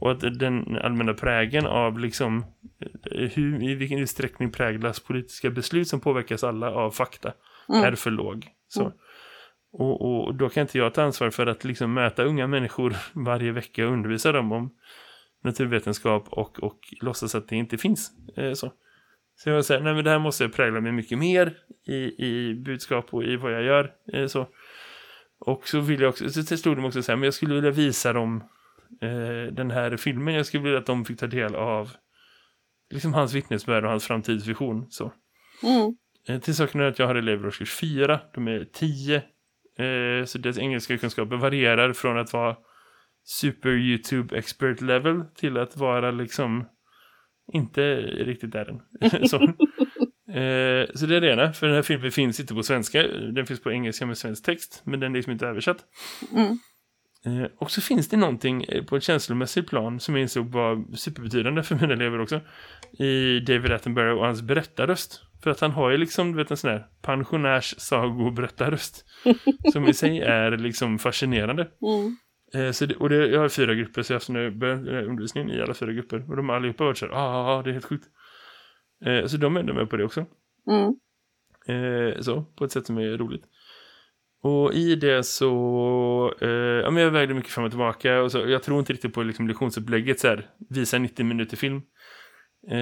Och att den allmänna prägen av liksom eh, hur, i vilken utsträckning präglas politiska beslut som påverkas alla av fakta mm. är för låg. Så. Mm. Och, och, då kan inte jag ta ansvar för att liksom möta unga människor varje vecka och undervisa dem om naturvetenskap och, och låtsas att det inte finns. Eh, så. så jag säger, nej men det här måste prägla mig mycket mer i, i budskap och i vad jag gör. Eh, så. Och så vill jag också, så stod de också säga, men jag skulle vilja visa dem den här filmen. Jag skulle vilja att de fick ta del av liksom hans vittnesbörd och hans framtidsvision. Så. Mm. Eh, till saken är att jag har elever årskurs fyra. De är tio. Eh, så deras engelska kunskaper varierar från att vara super YouTube expert level till att vara liksom inte riktigt där än. så. Eh, så det är det ena, för den här filmen finns inte på svenska. Den finns på engelska med svensk text, men den är liksom inte översatt. Mm. Eh, och så finns det någonting eh, på ett känslomässigt plan som jag insåg var superbetydande för mina elever också. I David Attenborough och hans berättarröst. För att han har ju liksom, du vet en sån här pensionärs sagoberättarröst. som i sig är liksom fascinerande. Mm. Eh, så det, och det, jag har fyra grupper så jag har haft undervisning i alla fyra grupper. Och de har allihopa varit så här, ah, det är helt sjukt. Så de är med på det också. Mm. Så, på ett sätt som är roligt. Och i det så, eh, ja men jag vägde mycket fram och tillbaka och så, jag tror inte riktigt på liksom lektionsupplägget så här, visa 90 minuter film. Eh,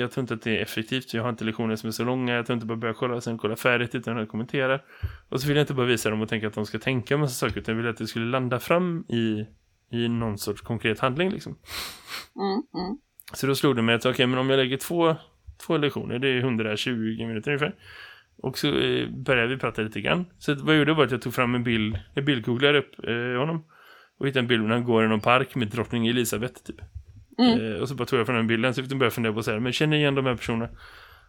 jag tror inte att det är effektivt, jag har inte lektioner som är så långa, jag tror inte bara börja kolla och sen kolla färdigt utan att kommentera. Och så vill jag inte bara visa dem och tänka att de ska tänka en massa saker utan jag vill att det skulle landa fram i, i någon sorts konkret handling liksom. Mm, mm. Så då slog det mig att okej, men om jag lägger två, två lektioner, det är 120 minuter ungefär. Och så eh, började vi prata lite grann. Så vad jag gjorde var att jag tog fram en bild, jag bildgooglade upp eh, honom. Och hittade en bild när han går i någon park med drottning Elisabeth typ. Mm. Eh, och så bara tog jag från den bilden så fick de börja fundera på så här, men känner igen de här personerna?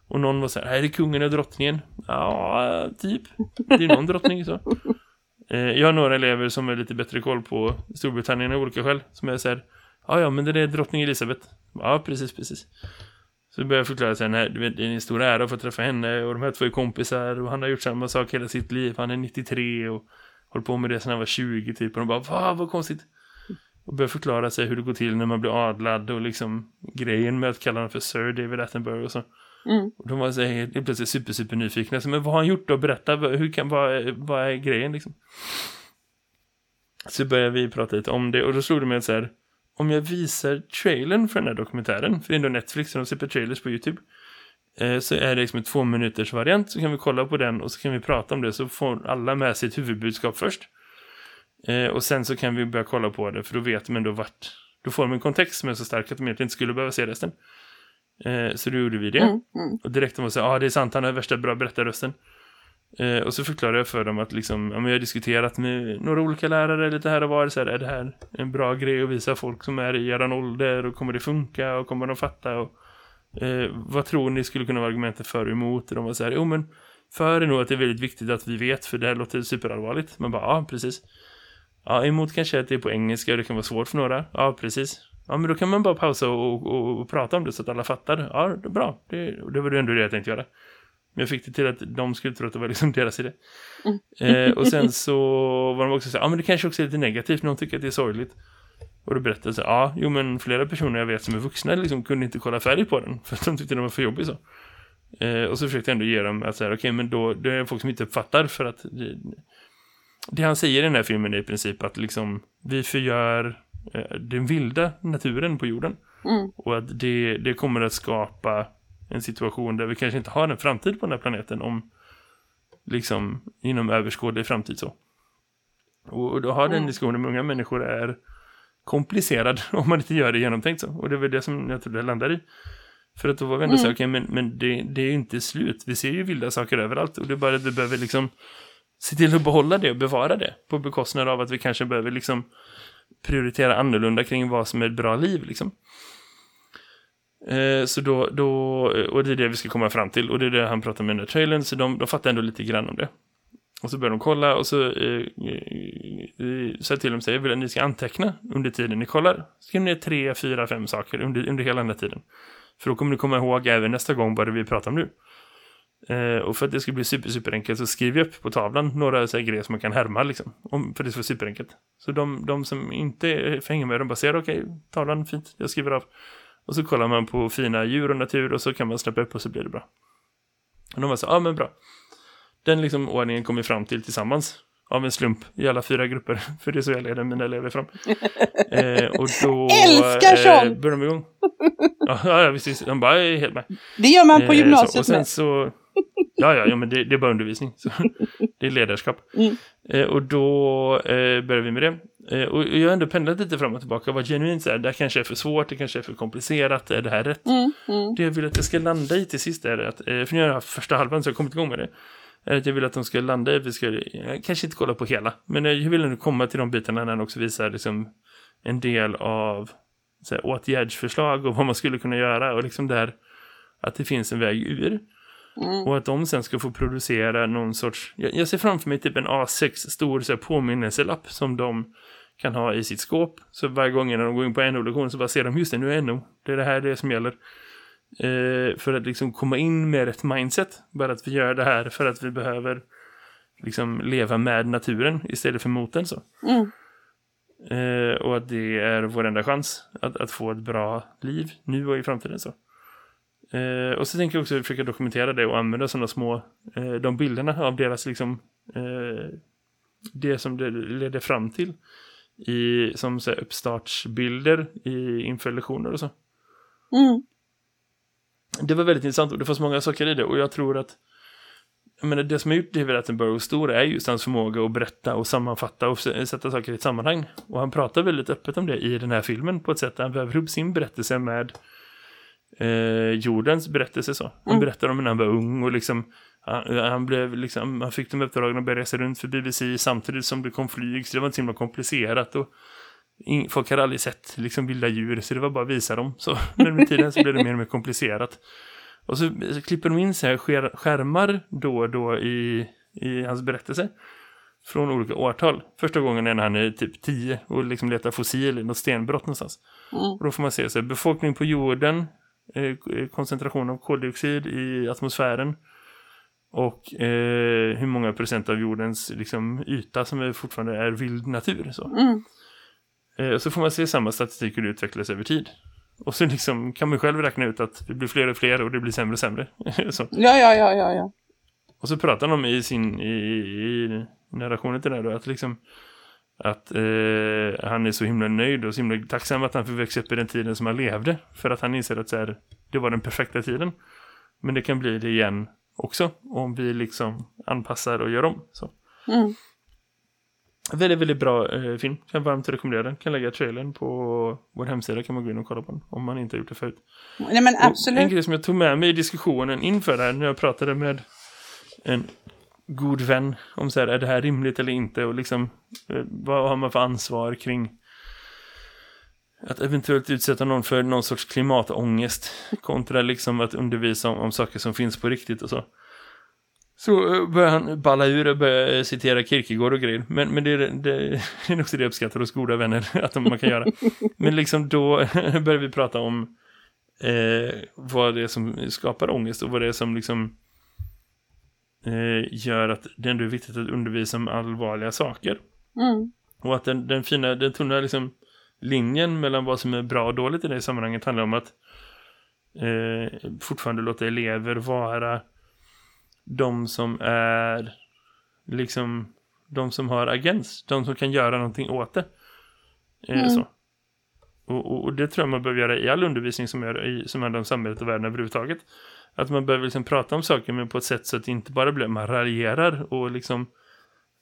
Och någon var så här, är det kungen och drottningen? Ja, typ. Det är någon drottning så. Eh, jag har några elever som är lite bättre koll på Storbritannien av olika skäl. Som är så här, ja ja men det är drottning Elisabeth. Ja precis, precis. Så började jag förklara sen här, du vet, det är en stor ära att få träffa henne och de här två är kompisar och han har gjort samma sak hela sitt liv. Han är 93 och håller på med det sedan han var 20 typ. Och de bara, va vad konstigt. Och började förklara sig hur det går till när man blir adlad och liksom grejen med att kalla honom för Sir David Attenborough och så. Mm. Och de var så här, plötsligt super, super nyfikna. Så, men vad har han gjort då? Berätta, hur kan, vad, vad är grejen liksom? Så började vi prata lite om det och då slog det mig att så här, om jag visar trailern för den här dokumentären, för det är ändå Netflix och de släpper trailers på YouTube, eh, så är det liksom en två minuters variant, så kan vi kolla på den och så kan vi prata om det, så får alla med sitt huvudbudskap först. Eh, och sen så kan vi börja kolla på det, för då vet de ändå vart, då får de en kontext som är så stark att de egentligen inte skulle behöva se resten. Eh, så då gjorde vi det. Mm, mm. Och direkt de var så ja ah, det är sant, han har värsta bra berättarrösten. Eh, och så förklarade jag för dem att liksom, ja, men jag har diskuterat med några olika lärare lite här och var. Så här, är det här en bra grej att visa folk som är i eran ålder? Och kommer det funka? Och kommer de fatta? Och, eh, vad tror ni skulle kunna vara argumentet för och emot? Och de var så här, jo men för är nog att det är väldigt viktigt att vi vet, för det här låter superallvarligt. Man bara, ja precis. Ja, emot kanske att det är på engelska och det kan vara svårt för några. Ja, precis. Ja, men då kan man bara pausa och, och, och prata om det så att alla fattar. Ja, det är bra. Det, det var det ändå det jag tänkte göra. Men jag fick det till att de skulle tro att det var liksom deras idé. Eh, och sen så var de också så här, ja men det kanske också är lite negativt de tycker att det är sorgligt. Och då berättade jag så ja, jo men flera personer jag vet som är vuxna liksom kunde inte kolla färdigt på den. För att de tyckte den var för jobbig så. Eh, och så försökte jag ändå ge dem att säga, okej men då, det är folk som inte uppfattar för att det, det han säger i den här filmen är i princip att liksom vi förgör eh, den vilda naturen på jorden. Mm. Och att det, det kommer att skapa en situation där vi kanske inte har en framtid på den här planeten om liksom inom överskådlig framtid så. Och, då har den Mm. diskussionen med unga människor är komplicerad om man inte gör det genomtänkt så. Och det är väl det som jag tror det landar i. För att då var vi ändå Mm. så okej, men, men det, det är ju inte slut. Vi ser ju vilda saker överallt. Och det är bara att vi behöver liksom se till att behålla det och bevara det. På bekostnad av att vi kanske behöver liksom prioritera annorlunda kring vad som är ett bra liv liksom. Eh, så då, då, eh, och det är det vi ska komma fram till och det är det han pratar med under den trailern så de, de fattar ändå lite grann om det. Och så börjar de kolla och så eh, eh, eh säger till dem säger vill att ni ska anteckna under tiden ni kollar. Skriv ner tre, fyra, fem saker under, under hela den här tiden. För då kommer ni komma ihåg även nästa gång vad det vi pratar om nu. Eh, och för att det ska bli super, super enkelt så skriver jag upp på tavlan några så här grejer som man kan härma liksom. Om, för det ska vara superenkelt. Så de, de som inte hänger med, de bara ser okej, tavlan, fint, jag skriver av. Och så kollar man på fina djur och natur och så kan man släppa upp och så blir det bra. Och de var så, ja ah, men bra. Den liksom ordningen kom vi fram till tillsammans. Av en slump i alla fyra grupper. För det är så jag leder mina elever fram. Eh, och då Älskar sånt! började de igång. Ja, ja visst. De bara, jag är helt med. Det gör man på Eh, gymnasiet så, och sen så, ja, ja, ja, men det, det är bara undervisning. Så, det är ledarskap. Mm. Eh, och då eh, började vi med det. Eh, och jag har ändå pendlat lite fram och tillbaka. Vad genuint så här, det här kanske är för svårt, det kanske är för komplicerat, är det här rätt? Mm, mm. Det jag vill att det ska landa i till sist är att, eh, för nu har jag haft första halvan så jag har kommit igång med det. Är att jag vill att de ska landa i vi ska, jag kanske inte kolla på hela, men jag vill ändå komma till de bitarna när han också visar liksom en del av så här, åtgärdsförslag och vad man skulle kunna göra och liksom där att det finns en väg ur. Mm. Och att de sen ska få producera någon sorts, jag, jag ser framför mig typ en A6 stor så här, påminnelselapp som de kan ha i sitt skåp. Så varje gång när de går in på NO-lektion så bara ser de just det, nu är NO. Det är det här det som gäller. Eh, för att liksom komma in med ett mindset. Bara att vi gör det här för att vi behöver liksom leva med naturen istället för mot den så. Mm. Eh, och att det är vår enda chans att, att få ett bra liv nu och i framtiden så. Eh, och så tänker jag också försöka dokumentera det och använda sådana små, eh, de bilderna av deras liksom, eh, det som det ledde fram till i, som så här, uppstartsbilder i, inför lektioner och så. Mm. Det var väldigt intressant och det fanns många saker i det och jag tror att jag menar, det som har gjort David Attenborough stor är just hans förmåga att berätta och sammanfatta och sätta saker i ett sammanhang. Och han pratar väldigt öppet om det i den här filmen på ett sätt där han väver ihop sin berättelse med eh, jordens berättelse så. Han Mm. berättar om när han var ung och liksom han, han blev liksom, han fick de uppdragen att börja resa runt för BBC samtidigt som det kom flyg så det var inte så himla komplicerat och in, folk hade aldrig sett liksom vilda djur så det var bara att visa dem så men med tiden så blev det mer och mer komplicerat och så, så klipper de in så här skär, skärmar då och då i, i hans berättelse från olika årtal. Första gången är när han är typ 10 och liksom letar fossil i något stenbrott någonstans. Mm. Och då får man se så här, befolkning på jorden, koncentration av koldioxid i atmosfären och eh, hur många procent av jordens liksom, yta som är fortfarande är vild natur. Så. Mm. Eh, så får man se samma statistik hur det utvecklas över tid. Och så liksom kan man själv räkna ut att det blir fler och fler och det blir sämre och sämre. så. Ja, ja, ja, ja, ja. Och så pratar de i sin i, i narrationen till det här då, att liksom att eh, han är så himla nöjd och så himla tacksam att han fick växa upp i den tiden som han levde. För att han inser att så här, det var den perfekta tiden. Men det kan bli det igen också om vi liksom anpassar och gör om. Så. Mm. Väldigt, väldigt bra eh, film. Kan varmt rekommendera den. Kan lägga trailern på vår hemsida kan man gå in och kolla på den. Om man inte har gjort det förut. Nej, men Och En absolut. grej som jag tog med mig i diskussionen inför det här när jag pratade med en god vän om så här, är det här rimligt eller inte och liksom eh, vad har man för ansvar kring att eventuellt utsätta någon för någon sorts klimatångest kontra liksom att undervisa om, om saker som finns på riktigt och så. Så eh, börjar han balla ur och börjar eh, citera Kierkegaard och grejer. Men, men det, är- det, det är också det jag uppskattar hos goda vänner att de, man kan göra. Men liksom då börjar vi prata om eh, vad det är som skapar ångest och vad det är som liksom eh, gör att det ändå är viktigt att undervisa om allvarliga saker. Mm. Och att den, den fina, den tunna liksom linjen mellan vad som är bra och dåligt i det sammanhanget handlar om att eh, fortfarande låta elever vara de som är liksom de som har agens, de som kan göra någonting åt det. Eh, Mm. så. Och, och, och det tror jag man behöver göra i all undervisning som, gör, i, som handlar om samhället och världen överhuvudtaget. Att man behöver liksom prata om saker men på ett sätt så att det inte bara blir man raljerar och liksom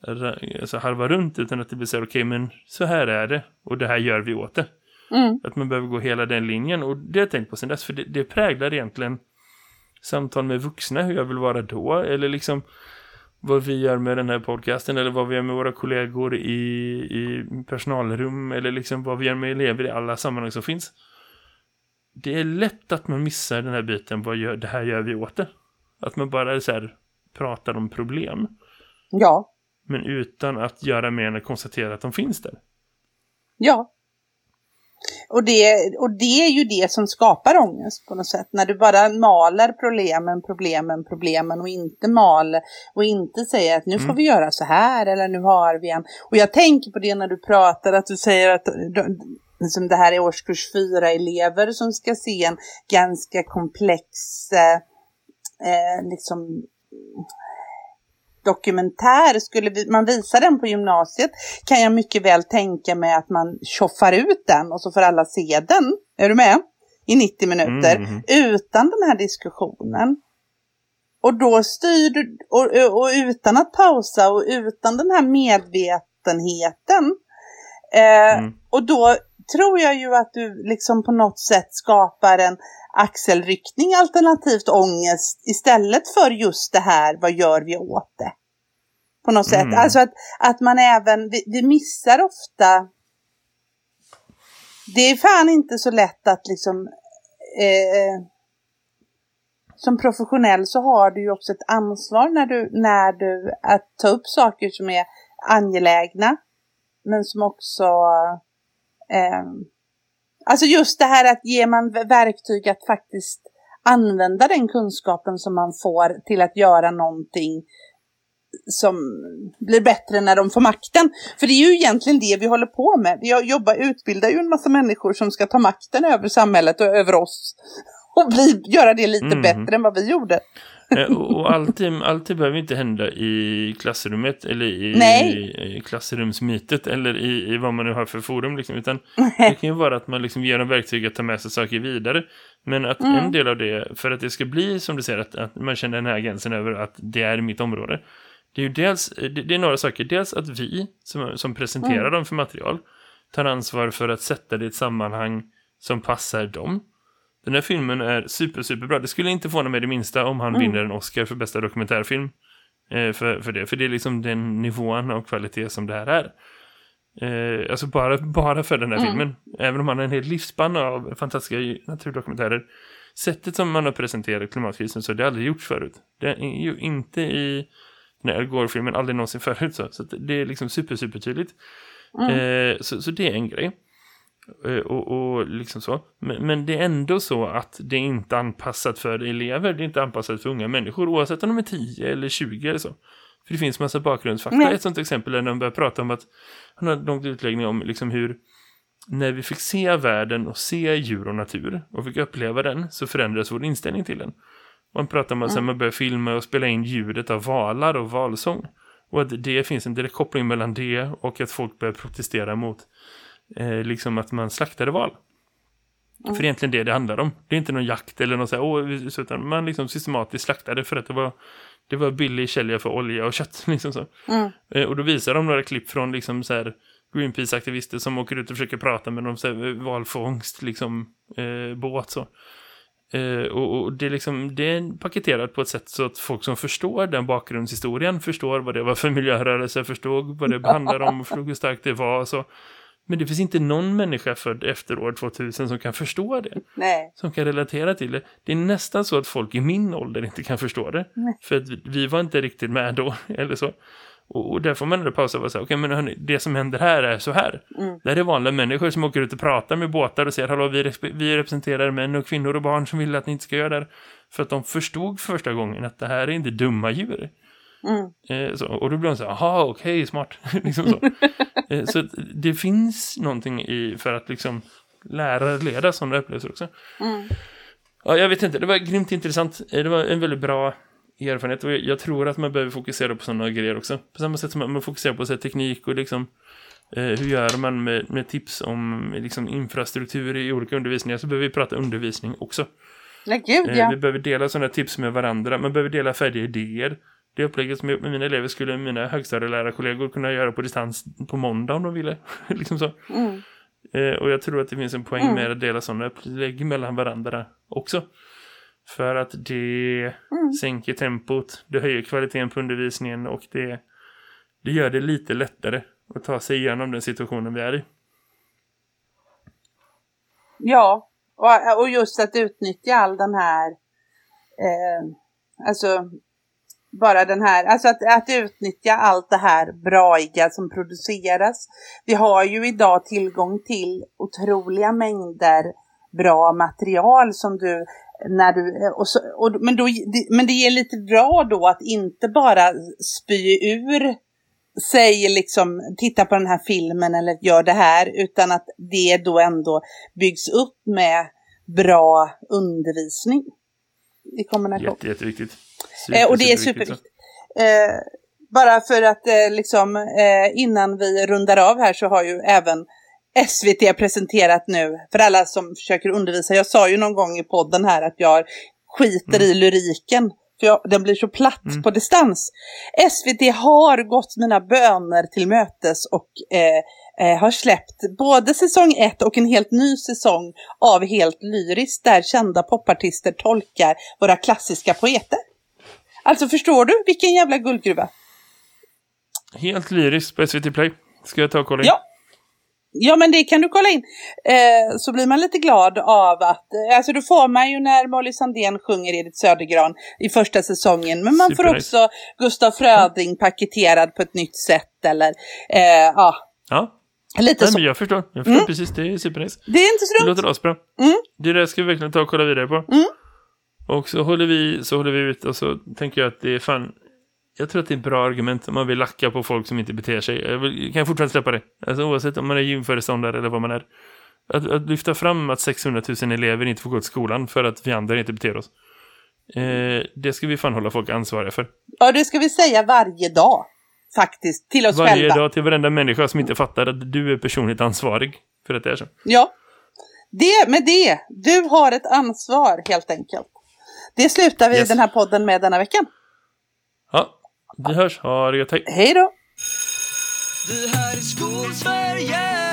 alltså halva runt utan att det blir så här, okej men så här är det och det här gör vi åt det. Mm. Att man behöver gå hela den linjen och det har jag tänkt på sen dess för det, det präglar egentligen samtal med vuxna hur jag vill vara då eller liksom vad vi gör med den här podcasten eller vad vi gör med våra kollegor i, i personalrum eller liksom vad vi gör med elever i alla sammanhang som finns. Det är lätt att man missar den här biten, vad gör, det här gör vi åt det. Att man bara så här, pratar om problem Ja, men utan att göra mer än att konstatera att de finns där. ja. Och det, och det är ju det som skapar ångest på något sätt. När du bara maler problemen, problemen, problemen och inte maler och inte säger att nu får Mm. vi göra så här eller nu har vi en. Och jag tänker på det när du pratar att du säger att liksom det här är årskurs fyra elever som ska se en ganska komplex eh, eh, liksom dokumentär, skulle vi, man visa den på gymnasiet kan jag mycket väl tänka mig att man tjoffar ut den och så får alla se den. Är du med? I 90 minuter. Mm. Utan den här diskussionen. Och då styr du, och, och utan att pausa och utan den här medvetenheten. Eh, Mm. Och då tror jag ju att du liksom på något sätt skapar en axelryckning alternativt ångest istället för just det här, vad gör vi åt det? På något sätt. Mm. Alltså att, att man även, vi, vi missar ofta det är fan inte så lätt att liksom eh, som professionell så har du ju också ett ansvar när du, när du att ta upp saker som är angelägna men som också eh, alltså just det här att ge man verktyg att faktiskt använda den kunskapen som man får till att göra någonting som blir bättre när de får makten. För det är ju egentligen det vi håller på med. Vi jobbar, utbildar ju en massa människor som ska ta makten över samhället och över oss. Och bli, göra det lite Mhm. bättre än vad vi gjorde. Eh, och alltid, alltid behöver inte hända i klassrummet eller i, Nej. i klassrumsmytet eller i, i vad man nu har för forum. Liksom, utan det kan ju vara att man liksom ger dem verktyg att ta med sig saker vidare. Men att Mm. en del av det, för att det ska bli som du säger, att, att man känner den här gränsen över att det är mitt område. Det är ju dels, det, det är några saker. Dels att vi som, som presenterar Mm. dem för material tar ansvar för att sätta det i ett sammanhang som passar dem. Den här filmen är super, super bra. Det skulle inte få mig det minsta om han Mm. vinner en Oscar för bästa dokumentärfilm. Eh, för, för det. För det är liksom den nivån av kvalitet som det här är. Eh, alltså bara, bara för den här Mm. filmen. Även om han har en hel livsspann av fantastiska naturdokumentärer. Sättet som man har presenterat klimatkrisen så har det aldrig gjorts förut. Det är ju inte i den här Al Gore-filmen, aldrig någonsin förut. Så, så det är liksom super, super tydligt. Eh, så, så det är en grej. Eh, och, och liksom så. Men, men det är ändå så att det är inte anpassat för elever. Det är inte anpassat för unga människor. Oavsett om de är 10 eller 20 eller så. För det finns massa bakgrundsfakta. Nej. Ett sånt exempel är när de börjar prata om att han har en långt utläggning om liksom hur när vi fick se världen och se djur och natur och fick uppleva den så förändrades vår inställning till den. Och han pratar om att sen man börjar filma och spela in ljudet av valar och valsång. Och att det finns en direkt koppling mellan det och att folk börjar protestera mot eh, liksom att man slaktade val. För det är egentligen det det handlar om. Det är inte någon jakt eller något så här, åh, vi- så utan man liksom systematiskt slaktade för att det var, det var billig källa för olja och kött. Liksom så. Mm. Eh, och då visar de några klipp från liksom så här Greenpeace-aktivister som åker ut och försöker prata med någon så här, valfångst, liksom, eh, båt så. Eh, och, och det, är liksom, det är paketerat på ett sätt så att folk som förstår den bakgrundshistorien förstår vad det var för miljörörelse, förstod vad det handlar om och förstod hur starkt det var så. Men det finns inte någon människa född efter år 2000 som kan förstå det Nej. som kan relatera till det. Det är nästan så att folk i min ålder inte kan förstå det. Nej. För att vi- var inte riktigt med då, eller så. Och, och där får man ändå pausa och här, okej men hörni, det som händer här är så här. Mm. Det här är vanliga människor som åker ut och pratar med båtar och säger, hallå vi, vi representerar män och kvinnor och barn som vill att ni inte ska göra det här. För att de förstod för första gången att det här är inte dumma djur. Mm. Eh, så, och då blir de så här, jaha, okej, smart. liksom så. eh, så det finns någonting i för att liksom lära leda sådana upplevelser också. Mm. Ja, jag vet inte, det var grymt intressant. Eh, Det var en väldigt bra erfarenhet och jag- tror att man behöver fokusera på sådana grejer också. På samma sätt som man- fokuserar på så här, teknik och liksom eh, hur gör man med, med tips om liksom, infrastruktur i olika undervisningar så behöver vi prata undervisning också. Nej, gud Eh, ja. Vi behöver dela sådana tips med varandra. Man behöver dela färdiga idéer. Det upplägget som jag med mina elever skulle mina högstadielärarkollegor kunna göra på distans på måndag om de ville. liksom så. Mm. Eh, och jag tror att det finns en poäng Mm. med att dela sådana upplägg mellan varandra också. För att det Mm. sänker tempot, det höjer kvaliteten på undervisningen och det, det gör det lite lättare att ta sig igenom den situationen vi är i. Ja, och, och just att utnyttja all den här, eh, alltså bara den här, alltså att, att utnyttja allt det här braiga som produceras. Vi har ju idag tillgång till otroliga mängder bra material som du, när du, och så, och, men, då, det- men det är lite bra då att inte bara spy ur säger liksom titta på den här filmen eller gör det här utan att det då ändå byggs upp med bra undervisning i kombination. Jätte, jätteviktigt. Eh, och det är superviktigt. Eh, bara för att eh, liksom eh, innan vi rundar av här så har ju även SVT presenterat nu för alla som försöker undervisa. Jag sa ju någon gång i podden här att jag skiter i lyriken. För jag, den blir så platt Mm. på distans. SVT har gått mina böner till mötes och eh, eh, har släppt både säsong ett och en helt ny säsong av Helt lyriskt där kända popartister tolkar våra klassiska poeter. Alltså förstår du vilken jävla guldgruva? Helt lyriskt på SVT Play. Ska jag ta och kolla in? Ja. Ja men det kan du kolla in. Eh, så blir man lite glad av att, eh, alltså då får man ju när Molly Sandén sjunger Edith Södergran i första säsongen. Men man får Supernice. också Gustaf Fröding paketerad på ett nytt sätt eller eh, ja, Ja, lite Nej, så. men jag förstår. Jag förstår precis, det är supernice. Det är inte så Det låter asbra. Mm. Det där ska vi verkligen ta och kolla vidare på. Mm. Och så håller vi, så håller vi ut och så tänker jag att det är fan... Jag tror att det är ett bra argument om man vill lacka på folk som inte beter sig. Jag, vill, jag kan fortfarande släppa det. Alltså oavsett om man är gymföreståndare eller vad man är. Att, att, lyfta fram att 600 000 elever inte får gå till skolan för att vi andra inte beter oss. Eh, det ska vi fan hålla folk ansvariga för. Ja, det ska vi säga varje dag. Faktiskt, till oss varje själva. Varje dag till varenda människa som inte fattar att du är personligt ansvarig för att det är så. Ja, det med det. Du har ett ansvar helt enkelt. Det slutar vi yes. den här podden med denna veckan. Ja, vi hörs. Ha det gött. Hej. Då! Det här är Skolsverige!